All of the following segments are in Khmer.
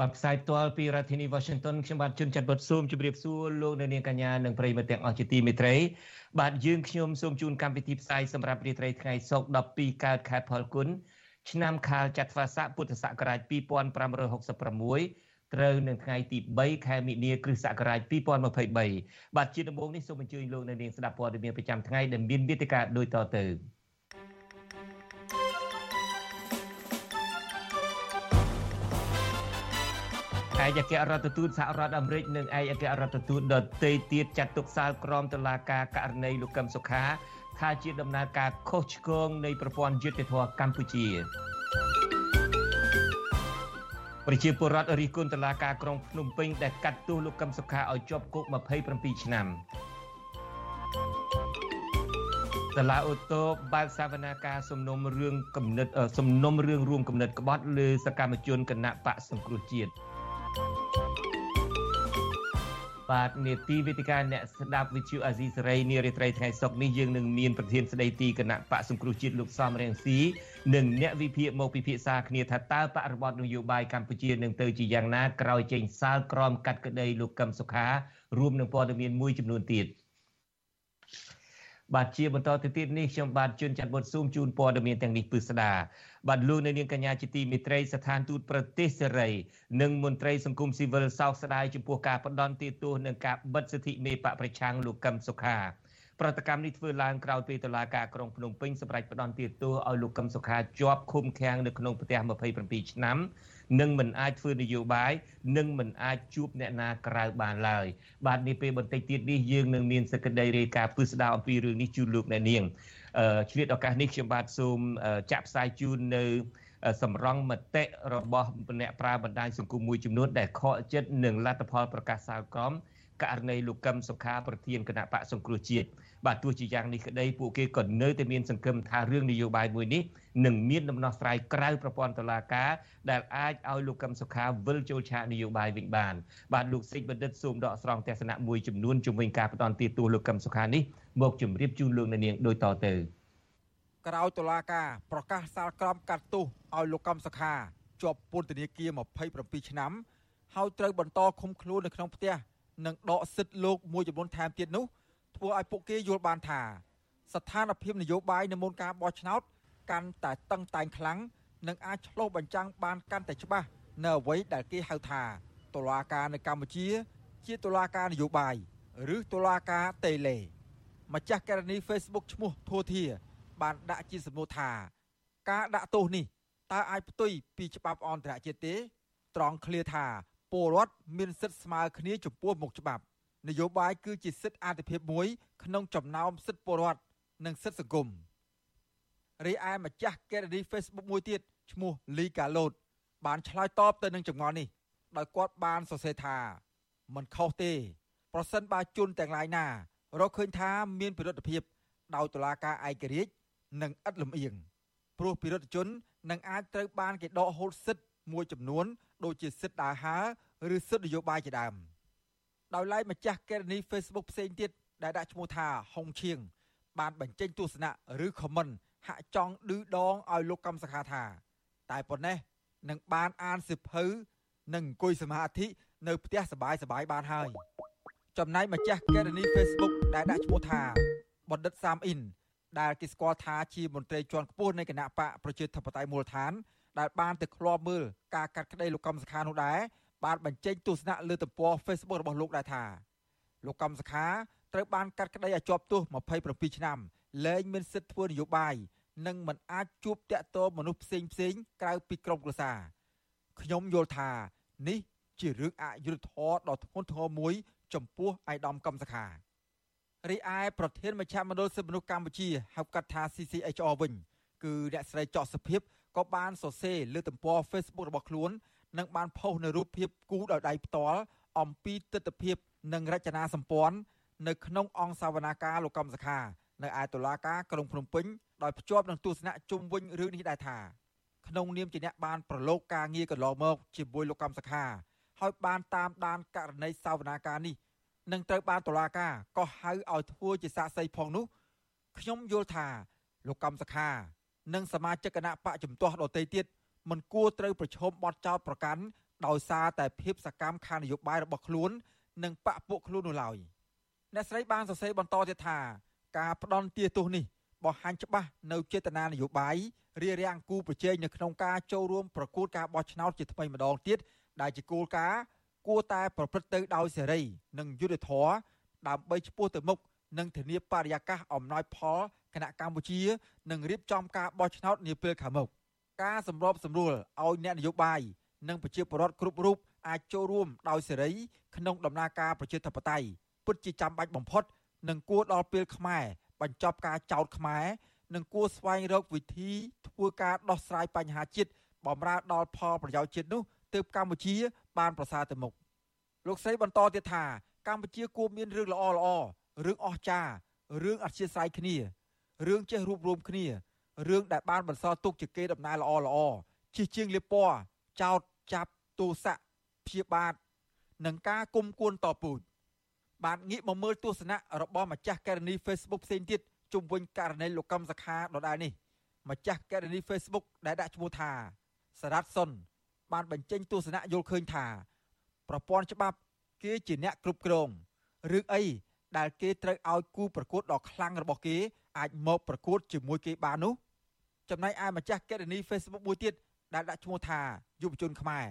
បាទផ្សាយផ្ទាល់ពីរដ្ឋធានី Washington ខ្ញុំបាទជួនចាត់បុតស៊ូមជម្រាបសួរលោកអ្នកនាងកញ្ញានិងប្រិយមិត្តទាំងអស់ជាទីមេត្រីបាទយើងខ្ញុំសូមជូនកម្មវិធីផ្សាយសម្រាប់រាត្រីថ្ងៃសុក្រ12កើតខែផលគុណឆ្នាំខាលចត្វាស័កពុទ្ធសករាជ2566ត្រូវនៅថ្ងៃទី3ខែមិនិនាគ្រិស្តសករាជ2023បាទជាដំបូងនេះសូមអញ្ជើញលោកអ្នកនាងស្ដាប់ព័ត៌មានប្រចាំថ្ងៃដែលមានមេត្តាដូចតទៅ ឯកអគ្គរដ្ឋទូតសហរដ្ឋអាមេរិកនិងឯកអគ្គរដ្ឋទូតដទៃទៀតចាត់ទុកសាលក្រមតុលាការករណីលោកកឹមសុខាថាជាដំណើរការខុសឆ្គងនៃប្រព័ន្ធយុត្តិធម៌កម្ពុជាប្រជាពលរដ្ឋរិះគន់តុលាការក្រុងភ្នំពេញដែលកាត់ទោសលោកកឹមសុខាឲ្យជាប់គុក27ឆ្នាំសាលាអូតូបើកសវនាការសំណុំរឿងគំនិតសំណុំរឿងរួមគំនិតក្បត់លើសកម្មជនគណៈបកសង្គ្រោះជាតិ បាទនេតិវិទ្យាអ្នកស្ដាប់វិទ្យុអាស៊ីសេរីនារីត្រីថ្ងៃសុកនេះយើងនឹងមានប្រធានស្ដីទីគណៈបកសង្គ្រោះជាតិលោកសំរៀងស៊ីនិងអ្នកវិភាគមកពិភាក្សាគ្នាថាតើបរិបទនយោបាយកម្ពុជានឹងទៅជាយ៉ាងណាក្រោយចេញសាលក្រមកាត់ក្តីលោកកឹមសុខារួមនឹងព័ត៌មានមួយចំនួនទៀតបាទជាបន្តទៅទៀតនេះខ្ញុំបាទជួនច័ន្ទបុតស៊ូមជូនព័ត៌មានទាំងនេះពឹស្ដា បាទលោកនៅនាងកញ្ញាជាទីមេត្រីស្ថានទូតប្រទេសសេរីនិងមន្ត្រីសង្គមស៊ីវិលសោកស្ដាយចំពោះការផ្ដន់ទាទោសនិងការបិទសិទ្ធិមេបកប្រឆាំងលោកកឹមសុខាប្រតិកម្មនេះធ្វើឡើងក្រោយពេលតុលាការក្រុងភ្នំពេញសម្រេចផ្ដន់ទាទោសឲ្យលោកកឹមសុខាជាប់ឃុំឃាំងនៅក្នុងផ្ទះ27ឆ្នាំនិងមិនអាចធ្វើនយោបាយនិងមិនអាចជួបអ្នកណាក្រៅបានឡើយបាទនេះពេលបន្តិចទៀតនេះយើងនឹងមានសេចក្តីរាយការណ៍ពឹស្ដារអំពីរឿងនេះជូនលោកអ្នកនាង ឆ្លៀតឱកាសនេះខ្ញុំបាទសូមចាក់ផ្សាយជូននៅសម្រងមតិរបស់អ្នកប្រើបណ្ដាញសង្គមមួយចំនួនដែលខកចិត្តនឹងលទ្ធផលប្រកាសសាលក្រមករណីលោកកឹមសុខាប្រធានគណៈបកសង្គ្រោះជាតិបាទទោះជាយ៉ាងនេះក្តីពួកគេក៏នៅតែមានសង្ឃឹមថារឿងនយោបាយមួយនេះនឹងមានដំណោះស្រាយក្រៅប្រព័ន្ធតុលាការដែលអាចឲ្យលោកកឹមសុខាវិលចូលឆាកនយោបាយវិញបានបាទលោកសេចបណ្ឌិតសូមដកស្រង់ទស្សនៈមួយចំនួនជំវិញការផ្ដន់ទាទោសលោកកឹមសុខានេះ មកជម្រាបជូនលោកនាងដូចតទៅក្រៅតុលាការប្រកាសសាលក្រមកាត់ទោសឲ្យលោកកឹមសុខាជាប់ពន្ធនាគារ27ឆ្នាំ ហើយត្រូវបន្តឃុំខ្លួននៅក្នុងផ្ទះនិងដកសិទ្ធិលោកមួយចំនួនថែមទៀតនោះធ្វើឲ្យពួកគេយល់បានថា ស្ថានភាពនយោបាយនៅមុនការបោះឆ្នោតកាន់តែតឹងតែងខ្លាំងនិងអាចឆ្លុះបញ្ចាំងបានកាន់តែច្បាស់នៅអ្វីដែលគេហៅថាតុលាការនៅកម្ពុជា ជាតុលាការនយោបាយឬតុលាការតេឡេ ម្ចាស់ករណី Facebook ឈ្មោះធូធា បានដាក់ជាសំណួរថា ការដាក់ទោសនេះតើអាចផ្ទុយពីច្បាប់អន្តរជាតិទេ ត្រង់ឃ្លាថាពលរដ្ឋមានសិទ្ធិស្មើគ្នាចំពោះមុខច្បាប់នយោបាយគឺជាសិទ្ធិអាទិភាពមួយ ក្នុងចំណោមសិទ្ធិពលរដ្ឋនិងសិទ្ធិសង្គមរីឯម្ចាស់កេរនី Facebook មួយទៀតឈ្មោះលីកាឡូតបានឆ្លើយតបទៅនឹងចម្ងល់នេះដោយគាត់បានសរសេរថាមិនខុសទេ ប្រសិនបើជនទាំងឡាយណា រកឃើញថាមានពិរុទ្ធភាពដោយតុលាការឯករាជ្យនិងឥតលំអៀងព្រោះពិរុទ្ធជននឹងអាចត្រូវបានគេដកហូតសិទ្ធិមួយចំនួន ដូចជាសិទ្ធិដើរហើរឬសិទ្ធិនយោបាយជាដើម។ដោយឡែកម្ចាស់កេរនី Facebook ផ្សេងទៀតដែលដាក់ឈ្មោះថាហុងឈៀងបានបញ្ចេញទស្សនៈឬ comment ហាក់ចង់ឌឺដងឲ្យលោកកម្មសខាថា តែប៉ុណ្ណេះនឹងបានអានសិភៅនិងអង្គុយសមាធិនៅផ្ទះសបាយសបាយបានហើយ ចំណែកម្ចាស់កេរនី Facebook ដែលដាក់ឈ្មោះថាបណ្ឌិតសាមអ៊ីនដែលគេស្គាល់ថាជាមន្ត្រីជាន់ខ្ពស់នៃគណៈបកប្រជាធិបតេយ្យមូលដ្ឋាន ដែលបានទៅឃ្លាំមើលការកាត់ក្តីលោកកម្មសខានោះដែរបានបញ្ចេញទស្សនៈលើទំព័រ Facebook របស់លោកដែរថាលោកកំសខាត្រូវបានកាត់ក្តីឲ្យជាប់ទោស27ឆ្នាំលែងមានសិទ្ធិធ្វើនយោបាយនិងមិនអាចជួបតាក់ទងមនុស្សផ្សេងផ្សេងក្រៅពីក្រុមគ្រួសារខ្ញុំយល់ថានេះជារឿងអយុត្តិធម៌ដ៏ធ្ងន់ធ្ងរមួយ ចំពោះឯកឧត្តមកំសខារីឯប្រធានមជ្ឈមណ្ឌលសិទ្ធិមនុស្សកម្ពុជាហៅកាត់ថា CCHR វិញគឺអ្នកស្រីចော့សុភិបក៏បានសរសេរលើទំព័រ Facebook របស់ខ្លួននិងបានផុសនៅរូបភាពគូដោយដៃផ្ទាល់អំពីទស្សនវិជ្ជានិងរចនាសម្ព័ន្ធនៅក្នុងអង្គសាវនាការលោកកំសខានៅឯតុលាការក្រុងភ្នំពេញដោយភ្ជាប់នឹងទស្សនៈជុំវិញរឿងនេះដែរថាក្នុងនាមជាអ្នកបានប្រឡូកការងារកន្លងមកជាមួយលោកកំសខា ហើយបានតាមដានករណីសាវនាការនេះនឹងត្រូវបានតុលាការក៏ហៅឲ្យធ្វើជាសាក្សីផងនោះខ្ញុំយល់ថាលោកកំសខា និងសមាជិកគណៈបកជំទាស់ដទៃទៀតមិនគួរត្រូវប្រឈមបទចោទប្រកាន់ដោយសារតែភាពសកម្មខាងនយោបាយរបស់ខ្លួននិងបកពួកខ្លួននោះឡើយអ្នកស្រីបានសរសេរបន្តទៀតថាការផ្ដន់ទាទោសនេះបង្ហាញច្បាស់នៅចេតនានយោបាយរារាំងគូប្រជែងនៅក្នុងការចូលរួមប្រកួតការបោះឆ្នោតជាថ្មីម្ដងទៀត ដែលជាគោលការណ៍គួរតែប្រព្រឹត្តទៅដោយសេរី និងយុត្តិធម៌ដើម្បីឆ្ពោះទៅមុខនិងធានាបរិយាកាសអំណោយផលគណៈកម្ពុជានឹងរៀបចំការបោះឆ្នោតនាពេលខាងមុខការសម្របសម្រួលឲ្យអ្នកនយោបាយនិងប្រជាពលរដ្ឋគ្រប់រូបអាចចូលរួមដោយសេរីក្នុងដំណើរការប្រជាធិបតេយ្យពិតជាចាំបាច់បំផុតនិងគួរដល់ពេលខ្មែរបញ្ចប់ការចោទខ្មែរនិងគួរស្វែងរកវិធីធ្វើការដោះស្រាយបញ្ហាជាតិបំរើដល់ផលប្រយោជន៍ជាតិនោះ ទើបកម្ពុជា បានប្រសើរទៅមុខលោកស្រីបន្តទៀតថាកម្ពុជាគួរមានរឿងល្អល្អរឿងអស្ចារ្យរឿងអធិស្ឋានគ្នារឿងចេះរួបរวมគ្នារឿងដែលបានបន្សល់ទុកជាកេរដំណែលល្អល្អជិះជាងលៀបពណ៌ចោតចាប់ទោសៈព្យាបាទនិងការគុំគួនតពូជបានងាកមកមើលទស្សនៈរបស់ម្ចាស់ករណី Facebook ផ្សេងទៀតជុំវិញករណីលោកកំសខាដដែលនេះម្ចាស់ករណី Facebook ដែលដាក់ឈ្មោះថាសារ៉ាត់សុន បានបញ្ចេញទស្សនៈយល់ឃើញថា ប្រព័ន្ធច្បាប់គេជាអ្នកគ្រប់គ្រងរឿងអីដែលគេត្រូវឲ្យគូប្រកួតដ៏ខ្លាំងរបស់គេអាចមកប្រកួតជាមួយគេបាននោះចំណែកឯម្ចាស់កេរនី Facebook មួយទៀតដែលដាក់ឈ្មោះថាយុវជនខ្មែរ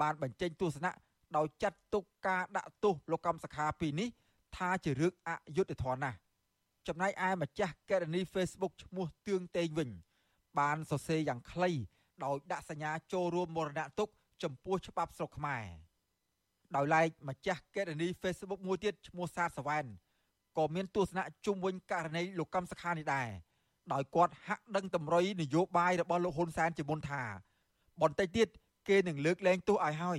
បានបញ្ចេញទស្សនៈដោយចាត់ទុកការដាក់ទោសលោកកម្មសខាពីនេះថាជារឿងអយុត្តិធម៌ណាស់ចំណែកឯម្ចាស់កេរនី Facebook ឈ្មោះទឿងតេងវិញ បានសរសេរយ៉ាងខ្លី ដោយដាក់សញ្ញាចូលរួមមរណទុកចំពោះច្បាប់ស្រុកខ្មែរដោយឡែកម្ចាស់កេរនី Facebook មួយទៀតឈ្មោះសាទសវែនក៏មានទស្សនៈជុំវិញករណីលោកកម្មសខានេះដែរដោយគាត់ហាក់ដឹងតម្រុយនយោបាយរបស់លោកហ៊ុនសែនជាមុនថា បន្តិចទៀតគេនឹងលើកលែងទោសឲ្យហើយ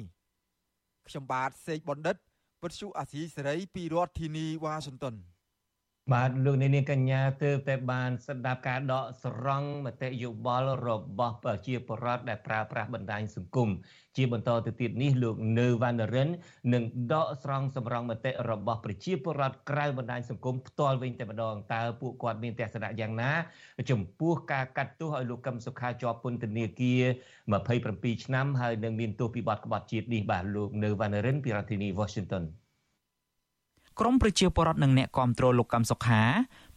ខ្ញុំបាទសេកបណ្ឌិតវិទ្យុអាស៊ីសេរីពីរដ្ឋធានីវ៉ាស៊ីនតោន បាទលោកនាងកញ្ញាទើបតែបានស្ដាប់ការដកស្រង់មតិយោបល់របស់ប្រជាពលរដ្ឋដែលប្រើប្រាស់បណ្ដាញសង្គមជាបន្តទៅទៀតនេះលោកនៅវណ្ណរិននឹងដកស្រង់សម្រងមតិរបស់ប្រជាពលរដ្ឋក្រៅបណ្ដាញសង្គមផ្ទាល់វិញតែម្ដងតើពួកគាត់មានទស្សនៈយ៉ាងណា ចំពោះការកាត់ទោសឲ្យលោកកឹមសុខាជាប់ពន្ធនាគារ27ឆ្នាំហើយនឹងមានទោសពីបទក្បត់ជាតិនេះបាទលោកនៅវណ្ណរិនពីរដ្ឋធានី Washington ក្រមប្រជាពលរដ្ឋនិងអ្នកគាំទ្រលោកកំសុខា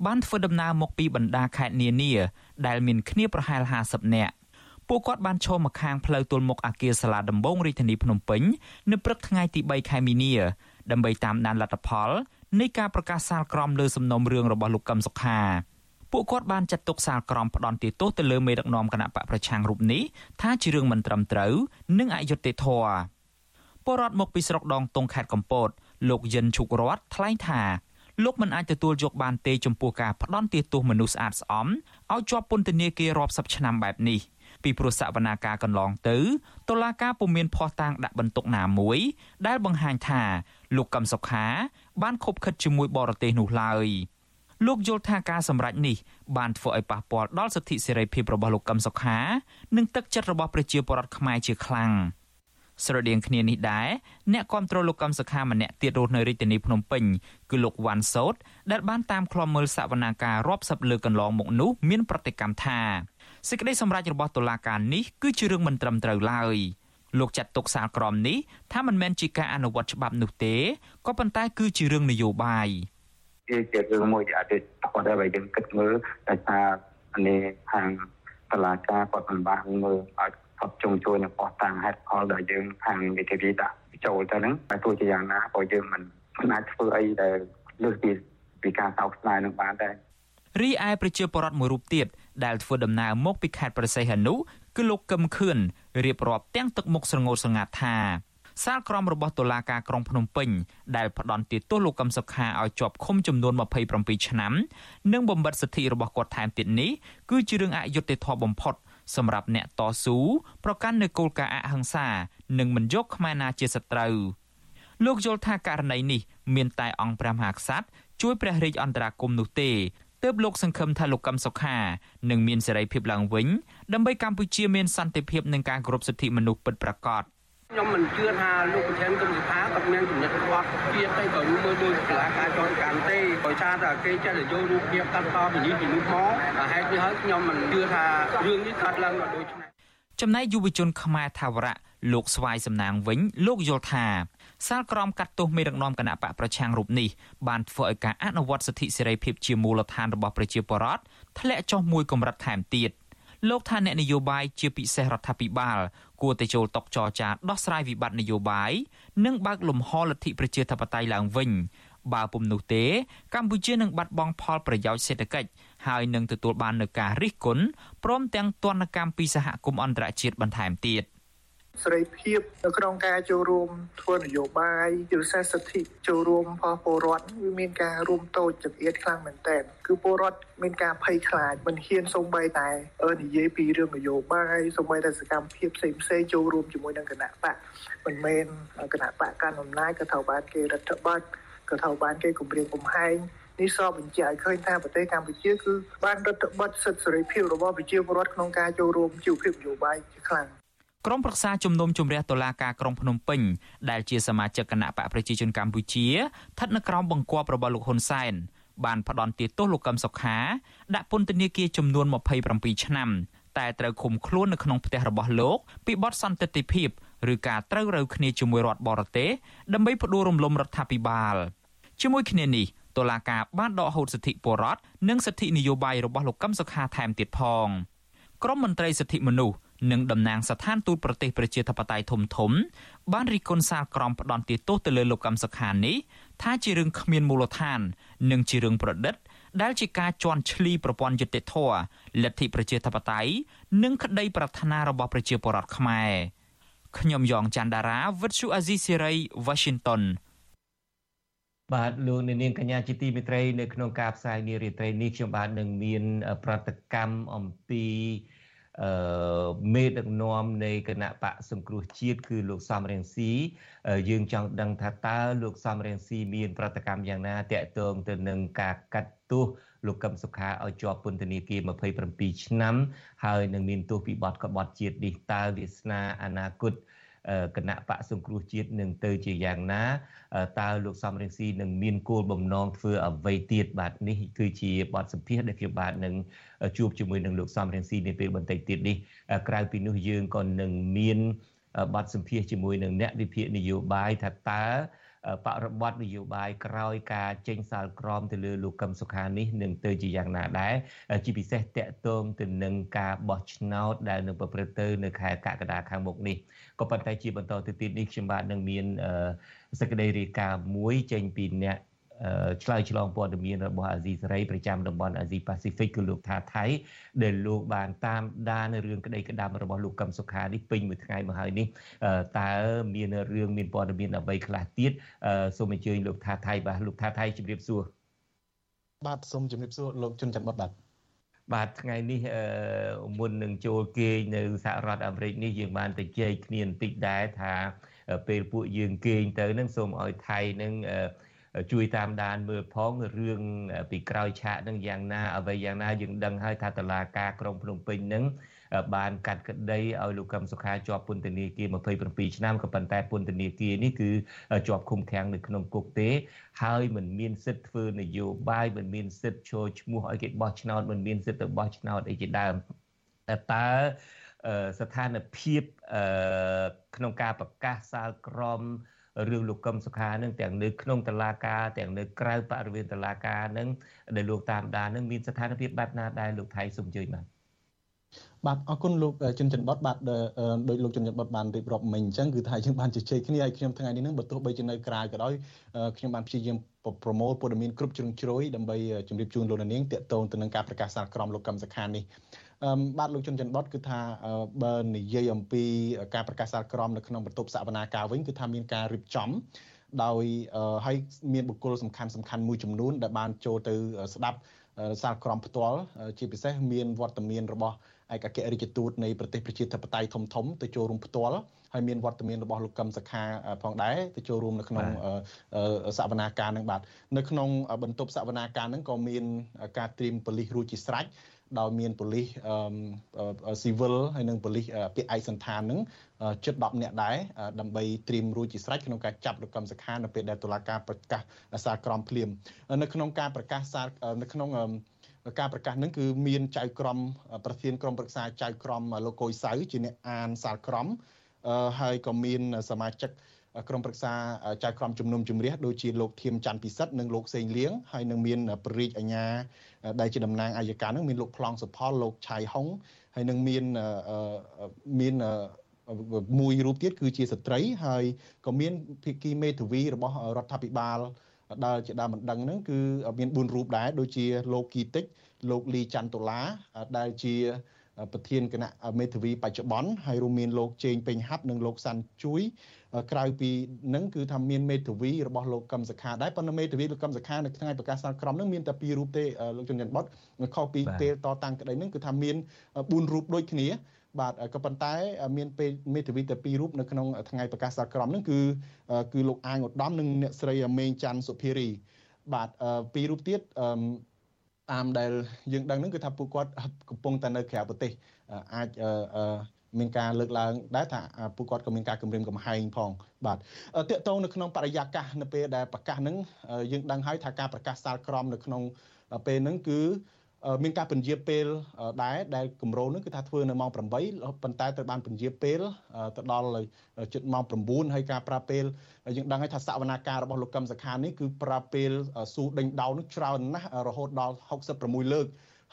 បានធ្វើដំណើរមកពីបណ្ដាខេត្តនានាដែលមានគ្នាប្រហែល50នាក់ពួកគាត់បានឈរមកខាងផ្លូវទល់មុខអគារសាលាដំបងរាជធានីភ្នំពេញនៅព្រឹកថ្ងៃទី3ខែមីនាដើម្បីតាមដានលទ្ធផលនៃការប្រកាសសាលក្រមលើសំណុំរឿងរបស់លោកកឹមសុខាពួកគាត់បានចាត់ទុកសាលក្រមផ្ដន់ទោសទៅលើមេដឹកនាំគណៈបកប្រឆាំងរូបនេះថាជារឿងមិនត្រឹមត្រូវនិងអយុត្តិធម៌ពលរដ្ឋមកពីស្រុកដងតុងខេត្តកំពត លោកយិនឈុករតថ្លែងថាលោកមិនអាចទទួលយកបានទេចំពោះការផ្ដន់ទោសមនុស្សស្អាតស្អំឲ្យជាប់ពន្ធនាគាររាប់សិបឆ្នាំបែបនេះពីព្រោះសវនាការកន្លងទៅតុលាការពុំមានភ័ស្តុតាងដាក់បន្ទុកណាមួយ ដែលបង្ហាញថាលោកកឹមសុខា បានខົບខិតជាមួយបរទេសនោះឡើយលោកយល់ថាការសម្រេចនេះបានធ្វើឲ្យប៉ះពាល់ដល់សិទ្ធិសេរីភាពរបស់លោកកឹមសុខា និងទឹកចិត្តរបស់ប្រជាពលរដ្ឋខ្មែរជាខ្លាំង។ ស្រដៀងគ្នានេះដែរអ្នកគ្រប់គ្រងលោកកំសខាម្នាក់ទៀតរស់នៅរាជធានីភ្នំពេញគឺលោកវ៉ាន់សោតដែលបានតាមឃ្លាំមើលសវនាការរាប់សិបលើកន្លងមកនោះមានប្រតិកម្មថាសេចក្តីសម្រេចរបស់តុលាការនេះគឺជារឿងមិនត្រឹមត្រូវឡើយលោកចាត់ទុកសាលក្រមនេះថាមិនមែនជាការអនុវត្តច្បាប់នោះទេក៏ប៉ុន្តែគឺជារឿងនយោបាយជារឿងមួយដែលអតីតគាត់ដែលយើងគិតមើលតែថានេះខាងតឡាការគាត់មិនបានមើលឲ្យ គាត់ជុំជួយនៅបោះតាំងហេតុផលដែលយើងខាងវិទ្យាវិដាក់ចូលទៅហ្នឹងតែទោះជាយ៉ាងណាក៏យើងមិនមិនអាចធ្វើអីដែលលើសពីពីការសោកស្ដាយនឹងបានដែររីឯប្រជាពលរដ្ឋមួយរូបទៀតដែលធ្វើដំណើរមកពីខេត្តប្រសេះហនុគឺលោកកឹមខឿនរៀបរាប់ទាំងទឹកមុខស្រងោតស្រងាត់ថាសាលក្រមរបស់តុលាការក្រុងភ្នំពេញដែលផ្ដន់ទោសលោកកឹមសុខាឲ្យជាប់ឃុំចំនួន27ឆ្នាំ និងបំបិតសិទ្ធិរបស់គាត់ថែមទៀតនេះគឺជារឿងអយុត្តិធម៌បំផុត សម្រាប់អ្នកតស៊ូប្រកាន់នៅគោលការណ៍អហិង្សានិងមិនយកខ្មែរណាជាសត្រូវលោកយល់ថាករណីនេះមានតែអង្គព្រះមហាក្សត្រជួយព្រះរាជអន្តរាគមន៍នោះទេទើបលោកសង្ឃឹមថាលោកកឹមសុខានឹងមានសេរីភាពឡើងវិញដើម្បីកម្ពុជាមានសន្តិភាពនិងការគោរពសិទ្ធិមនុស្សពិតប្រាកដ ខ្ញុំមិនជឿថាលោកប្រធានគឹមសុខាគាត់មានចំណុចខ្វះជាតិទៅក៏មើលដូចកលាការចរកម្មទេដោយសារតែគេចេះតែយករូបភាពកាត់តពីនេះពីនោះមកហេតុនេះហើយខ្ញុំមិនជឿថារឿងនេះកើតឡើងដល់ដូច្នេះចំណែកយុវជនខ្មែរថាវរៈលោកស្វាយសំណាងវិញលោកយល់ថាសាលក្រមកាត់ទោសមេដឹកនាំគណៈបកប្រឆាំងរូបនេះបានធ្វើឲ្យការអនុវត្តសិទ្ធិសេរីភាពជាមូលដ្ឋានរបស់ប្រជាពលរដ្ឋធ្លាក់ចុះមួយកម្រិតថែមទៀត លោកថាអ្នកនយោបាយជាពិសេសរដ្ឋាភិបាល គួរតែចូលតុចរចាដោះស្រាយវិបត្តិនយោបាយនិងបើកលំហលទ្ធិប្រជាធិបតេយ្យឡើងវិញបើពុំនោះទេ កម្ពុជានឹងបាត់បង់ផលប្រយោជន៍សេដ្ឋកិច្ចហើយនឹងទទួលបាននូវការរិះគន់ព្រមទាំងទណ្ឌកម្មពីសហគមន៍អន្តរជាតិបន្ថែមទៀត។ សេរីភាពនៅក្នុងការចូលរួមធ្វើនយោបាយយុទ្ធសាស្ត្រសិទ្ធិចូលរួមផលពលរដ្ឋវាមានការរួមតូចចង្អៀតខ្លាំងមែនទែនគឺពលរដ្ឋមានការភ័យខ្លាចមិនហ៊ានសូម្បីតែនិយាយពីរឿងនយោបាយសូម្បីតែសកម្មភាពផ្សេងផ្សេងចូលរួមជាមួយនឹងគណៈបកមិនមែនគណៈបកកាន់អំណាចក៏ត្រូវបានគេរដ្ឋបတ်ក៏ត្រូវបានគេគម្រាមកំហែងនេះសបញ្ជាក់ឲ្យឃើញថាប្រទេសកម្ពុជាគឺបានរដ្ឋបတ်សិទ្ធិសេរីភាពរបស់ប្រជាពលរដ្ឋក្នុងការចូលរួមជីវភាពនយោបាយជាខ្លាំង ក្រុមប្រឹក្សាជំនុំជម្រះតុលាការក្រុងភ្នំពេញដែលជាសមាជិកគណៈបកប្រជាជនកម្ពុជាស្ថិតនៅក្រោមបង្គាប់របស់លោកហ៊ុនសែនបានផ្ដន់ទោសលោកកឹមសុខាដាក់ពន្ធនាគារចំនួន27ឆ្នាំតែត្រូវឃុំខ្លួននៅក្នុងផ្ទះរបស់លោកពីបទសន្តិទិភាពឬការត្រូវរើគ្នាជាមួយរដ្ឋបរទេសដើម្បីផ្ដួលរំលំរដ្ឋាភិបាលជាមួយគ្នានេះតុលាការបានដកហូតសិទ្ធិពលរដ្ឋនិងសិទ្ធិនយោបាយរបស់លោកកឹមសុខាថែមទៀតផង ក្រមមន្ត្រីសិទ្ធិមនុស្សនិងតំណាងស្ថានទូតប្រទេសប្រជាធិបតេយ្យធំធំ បានរិះគន់សារក្រមផ្ដន់ទោសទៅលើលោកកម្មសខានេះថាជារឿងគ្មានមូលដ្ឋាន និងជារឿងប្រឌិត ដែលជាការជន់ឈ្លីប្រព័ន្ធយុត្តិធម៌លទ្ធិប្រជាធិបតេយ្យនិងក្តីប្រាថ្នារបស់ប្រជាពលរដ្ឋខ្មែរខ្ញុំយ៉ងច័ន្ទដារាវិទ្យុអាស៊ីសេរី Washington បាទលោកនាងកញ្ញាជាទីមេត្រីនៅក្នុងការផ្សាយនារីត្រីនេះខ្ញុំបាទនឹងមានប្រតិកម្មអំពីអឺមេដឹកនាំនៃគណៈបកសង្គ្រោះជាតិគឺលោកសំរៀងស៊ីយើងចង់ដឹងថាតើលោកសំរៀងស៊ីមានប្រតិកម្មយ៉ាងណាតកតងទៅនឹងការកាត់ទោសលោកកឹមសុខាឲ្យជាប់ពន្ធនាគារ27ឆ្នាំ ហើយនឹងមានទោសពីបទក្បត់ជាតិនេះតើវាសនាអនាគត គណៈបកសង្គ្រោះជាតិនឹងទៅជាយ៉ាងណាតើលោកសំរងស៊ីនឹងមានគោលបំណងធ្វើអ្វីទៀតបាទនេះគឺជាបទសម្ភាសន៍ដែលខ្ញុំបាទនឹងជួបជាមួយនឹងលោកសំរងស៊ីនាពេលបន្តិចទៀតនេះក្រៅពីនោះយើងក៏នឹងមានបទសម្ភាសន៍ជាមួយនឹងអ្នកវិភាគនយោបាយថាតើ បរិបត្តិនយោបាយក្រោយការចេញសាលក្រមទៅលើលោកកឹមសុខានេះនឹងទៅជាយ៉ាងណាដែរជាពិសេសតកតងទៅនឹងការបោះឆ្នោតដែលនឹងប្រព្រឹត្តទៅនៅខែកក្កដាខាងមុខនេះក៏ប៉ុន្តែជាបន្តទៅទៀតនេះខ្ញុំបាទនឹងមានសេចក្តីរាយការណ៍មួយចេញពីអ្នក ឆ្លើយឆ្លងព័ត៌មានរបស់អាស៊ីសេរីប្រចាំតំបន់អាស៊ីប៉ាស៊ីហ្វិកគឺលោកថាថៃដែលលោកបានតាមដានរឿងក្តីក្តាំរបស់លោកកឹមសុខានេះពេញមួយថ្ងៃមកហើយនេះតើមានរឿងមានព័ត៌មានអ្វីខ្លះទៀតសូមអញ្ជើញលោកថាថៃបាទលោកថាថៃជម្រាបសួរបាទសូមជម្រាបសួរលោកជុនច័ន្ទបុតបាទបាទថ្ងៃនេះមុននឹងចូលគេងនៅសហរដ្ឋអាមេរិកនេះយើងបានទៅជែកគ្នាបន្តិចដែរថាពេលពួកយើងគេងទៅនឹងសូមឲ្យថៃនឹង ជួយតាមដានមើលផងរឿងពីក្រោយឆាកនឹងយ៉ាងណាអ្វីយ៉ាងណាយើងដឹងហើយថាតឡាការក្រុងភ្នំពេញនឹងបានកាត់ក្តីឲ្យលោកកឹមសុខាជាប់ពន្ធនាគារ27ឆ្នាំក៏ប៉ុន្តែពន្ធនាគារនេះគឺជាប់ឃុំឃាំងនៅក្នុងគុកទេ ហើយមិនមានសិទ្ធិធ្វើនយោបាយមិនមានសិទ្ធិចូលឈ្មោះឲ្យគេបោះឆ្នោតមិនមានសិទ្ធិទៅបោះឆ្នោតអីជាដើមតើស្ថានភាពក្នុងការប្រកាសសាលក្រម រឿងលោកកឹមសុខានឹងទាំងនៅក្នុងតឡាការទាំងនៅក្រៅបរិវេណតឡាការនឹងដែលលោកតាមដាននឹងមានស្ថានភាពបែបណាដែរលោកថៃសូមជើញបាទបាទអរគុណលោកជុនច័ន្ទបតបាទដោយលោកជុនច័ន្ទបតបានរៀបរាប់មិញអញ្ចឹងគឺថាយើងបានជជែកគ្នាហើយខ្ញុំថ្ងៃនេះនឹងបើទោះបីជានៅក្រៅក៏ដោយខ្ញុំបានព្យាយាមប្រមូលព័ត៌មានគ្រប់ជ្រុងជ្រោយដើម្បីជម្រាបជូនលោកនាងតាក់ទងទៅនឹងការប្រកាសសារក្រមលោកកឹមសុខានេះ បាទលោកជុនច័ន្ទបតគឺថាបើនិយាយអំពីការប្រកាសសាលក្រមនៅក្នុងបន្ទប់សវនាការវិញគឺថាមានការរៀបចំដោយហើយមានបុគ្គលសំខាន់សំខាន់មួយចំនួនដែលបានចូលទៅស្ដាប់សាលក្រមផ្ទាល់ជាពិសេសមានវត្តមានរបស់ឯកអគ្គរដ្ឋទូតនៃប្រទេសប្រជាធិបតេយ្យធំធំទៅចូលរួមផ្ទាល់ហើយមានវត្តមានរបស់លោកកឹមសខាផងដែរទៅចូលរួមនៅក្នុងសវនាការនឹងបាទនៅក្នុងបន្ទប់សវនាការនឹងក៏មានការត្រៀមប៉ូលីសរួចជាស្រេច ដោយមានប៉ូលីសស៊ីវិលហើយនិងប៉ូលីសពាក្យឯកសន្តាននឹងជិត10នាក់ដែរដើម្បីត្រៀមរួចជាស្រេចក្នុងការចាប់លោកកឹមសុខានៅពេលដែលតុលាការប្រកាសសារក្រមភ្លាមនៅក្នុងការប្រកាសសារនៅក្នុងការប្រកាសនឹងគឺមានចៅក្រមប្រធានក្រុមប្រឹក្សាចៅក្រមលោកកុយសៅជាអ្នកអានសារក្រមហើយក៏មានសមាជិក ក្រុមប្រឹក្សាចៅក្រមជំនុំជម្រះដូចជាលោកធៀមច័ន្ទពិសិដ្ឋនិងលោកសេងលៀងហើយនឹងមានប្ររីកអញ្ញាដែលជាតំណាងអាយកានឹងមានលោកប្លង់សុផលលោកឆៃហុងហើយនឹងមានមានមួយរូបទៀតគឺជាស្ត្រីហើយក៏មានភិក្ខីមេធាវីរបស់រដ្ឋាភិបាលដែលជាដើមមិនដឹងហ្នឹងគឺមាន4រូបដែរដូចជាលោកគីតិចលោកលីច័ន្ទតុលាដែលជា ប្រធានគណៈមេធាវីបច្ចុប្បន្នហើយរួមមានលោកជេងពេញហាប់និងលោកសាន់ជួយក្រៅពីនឹងគឺថាមានមេធាវីរបស់លោកកឹមសខាដែរប៉ុន្តែមេធាវីលោកកឹមសខានៅថ្ងៃប្រកាសសាលក្រមនឹងមានតែ2រូបទេលោកជនច័ន្ទបុតខុសពីពេលតតាំងក្តីនឹងគឺថាមាន4រូបដូចគ្នាបាទក៏ប៉ុន្តែ មានពេលមេធាវីតែ2រូបនៅក្នុងថ្ងៃប្រកាសសាលក្រមនឹងគឺគឺលោកអាងឧត្តមនិងអ្នកស្រីមេងច័ន្ទសុភារីបាទពីររូបទៀត តាមដែលយើងដឹងនឹងគឺថាពួកគាត់កំពុងតែនៅក្រៅប្រទេសអាចមានការលើកឡើងដែរថាពួកគាត់ក៏មានការគម្រាមកំហែងផងបាទតកតងនៅក្នុងបរិយាកាសនៅពេលដែលប្រកាសហ្នឹងយើងដឹងហើយថាការប្រកាសសាលក្រមនៅក្នុងពេលហ្នឹងគឺ មានការពន្យាពេលដែរដែលគម្រោងនោះគឺថាធ្វើនៅម៉ោង8ប៉ុន្តែត្រូវបានពន្យាពេលទៅដល់ជិតម៉ោង9ហើយការប្រើពេលយើងដឹងហើយថាសវនាការរបស់លោកកឹមសខានេះគឺប្រើពេលស៊ូដេញដោនោះច្រើនណាស់រហូតដល់66លើក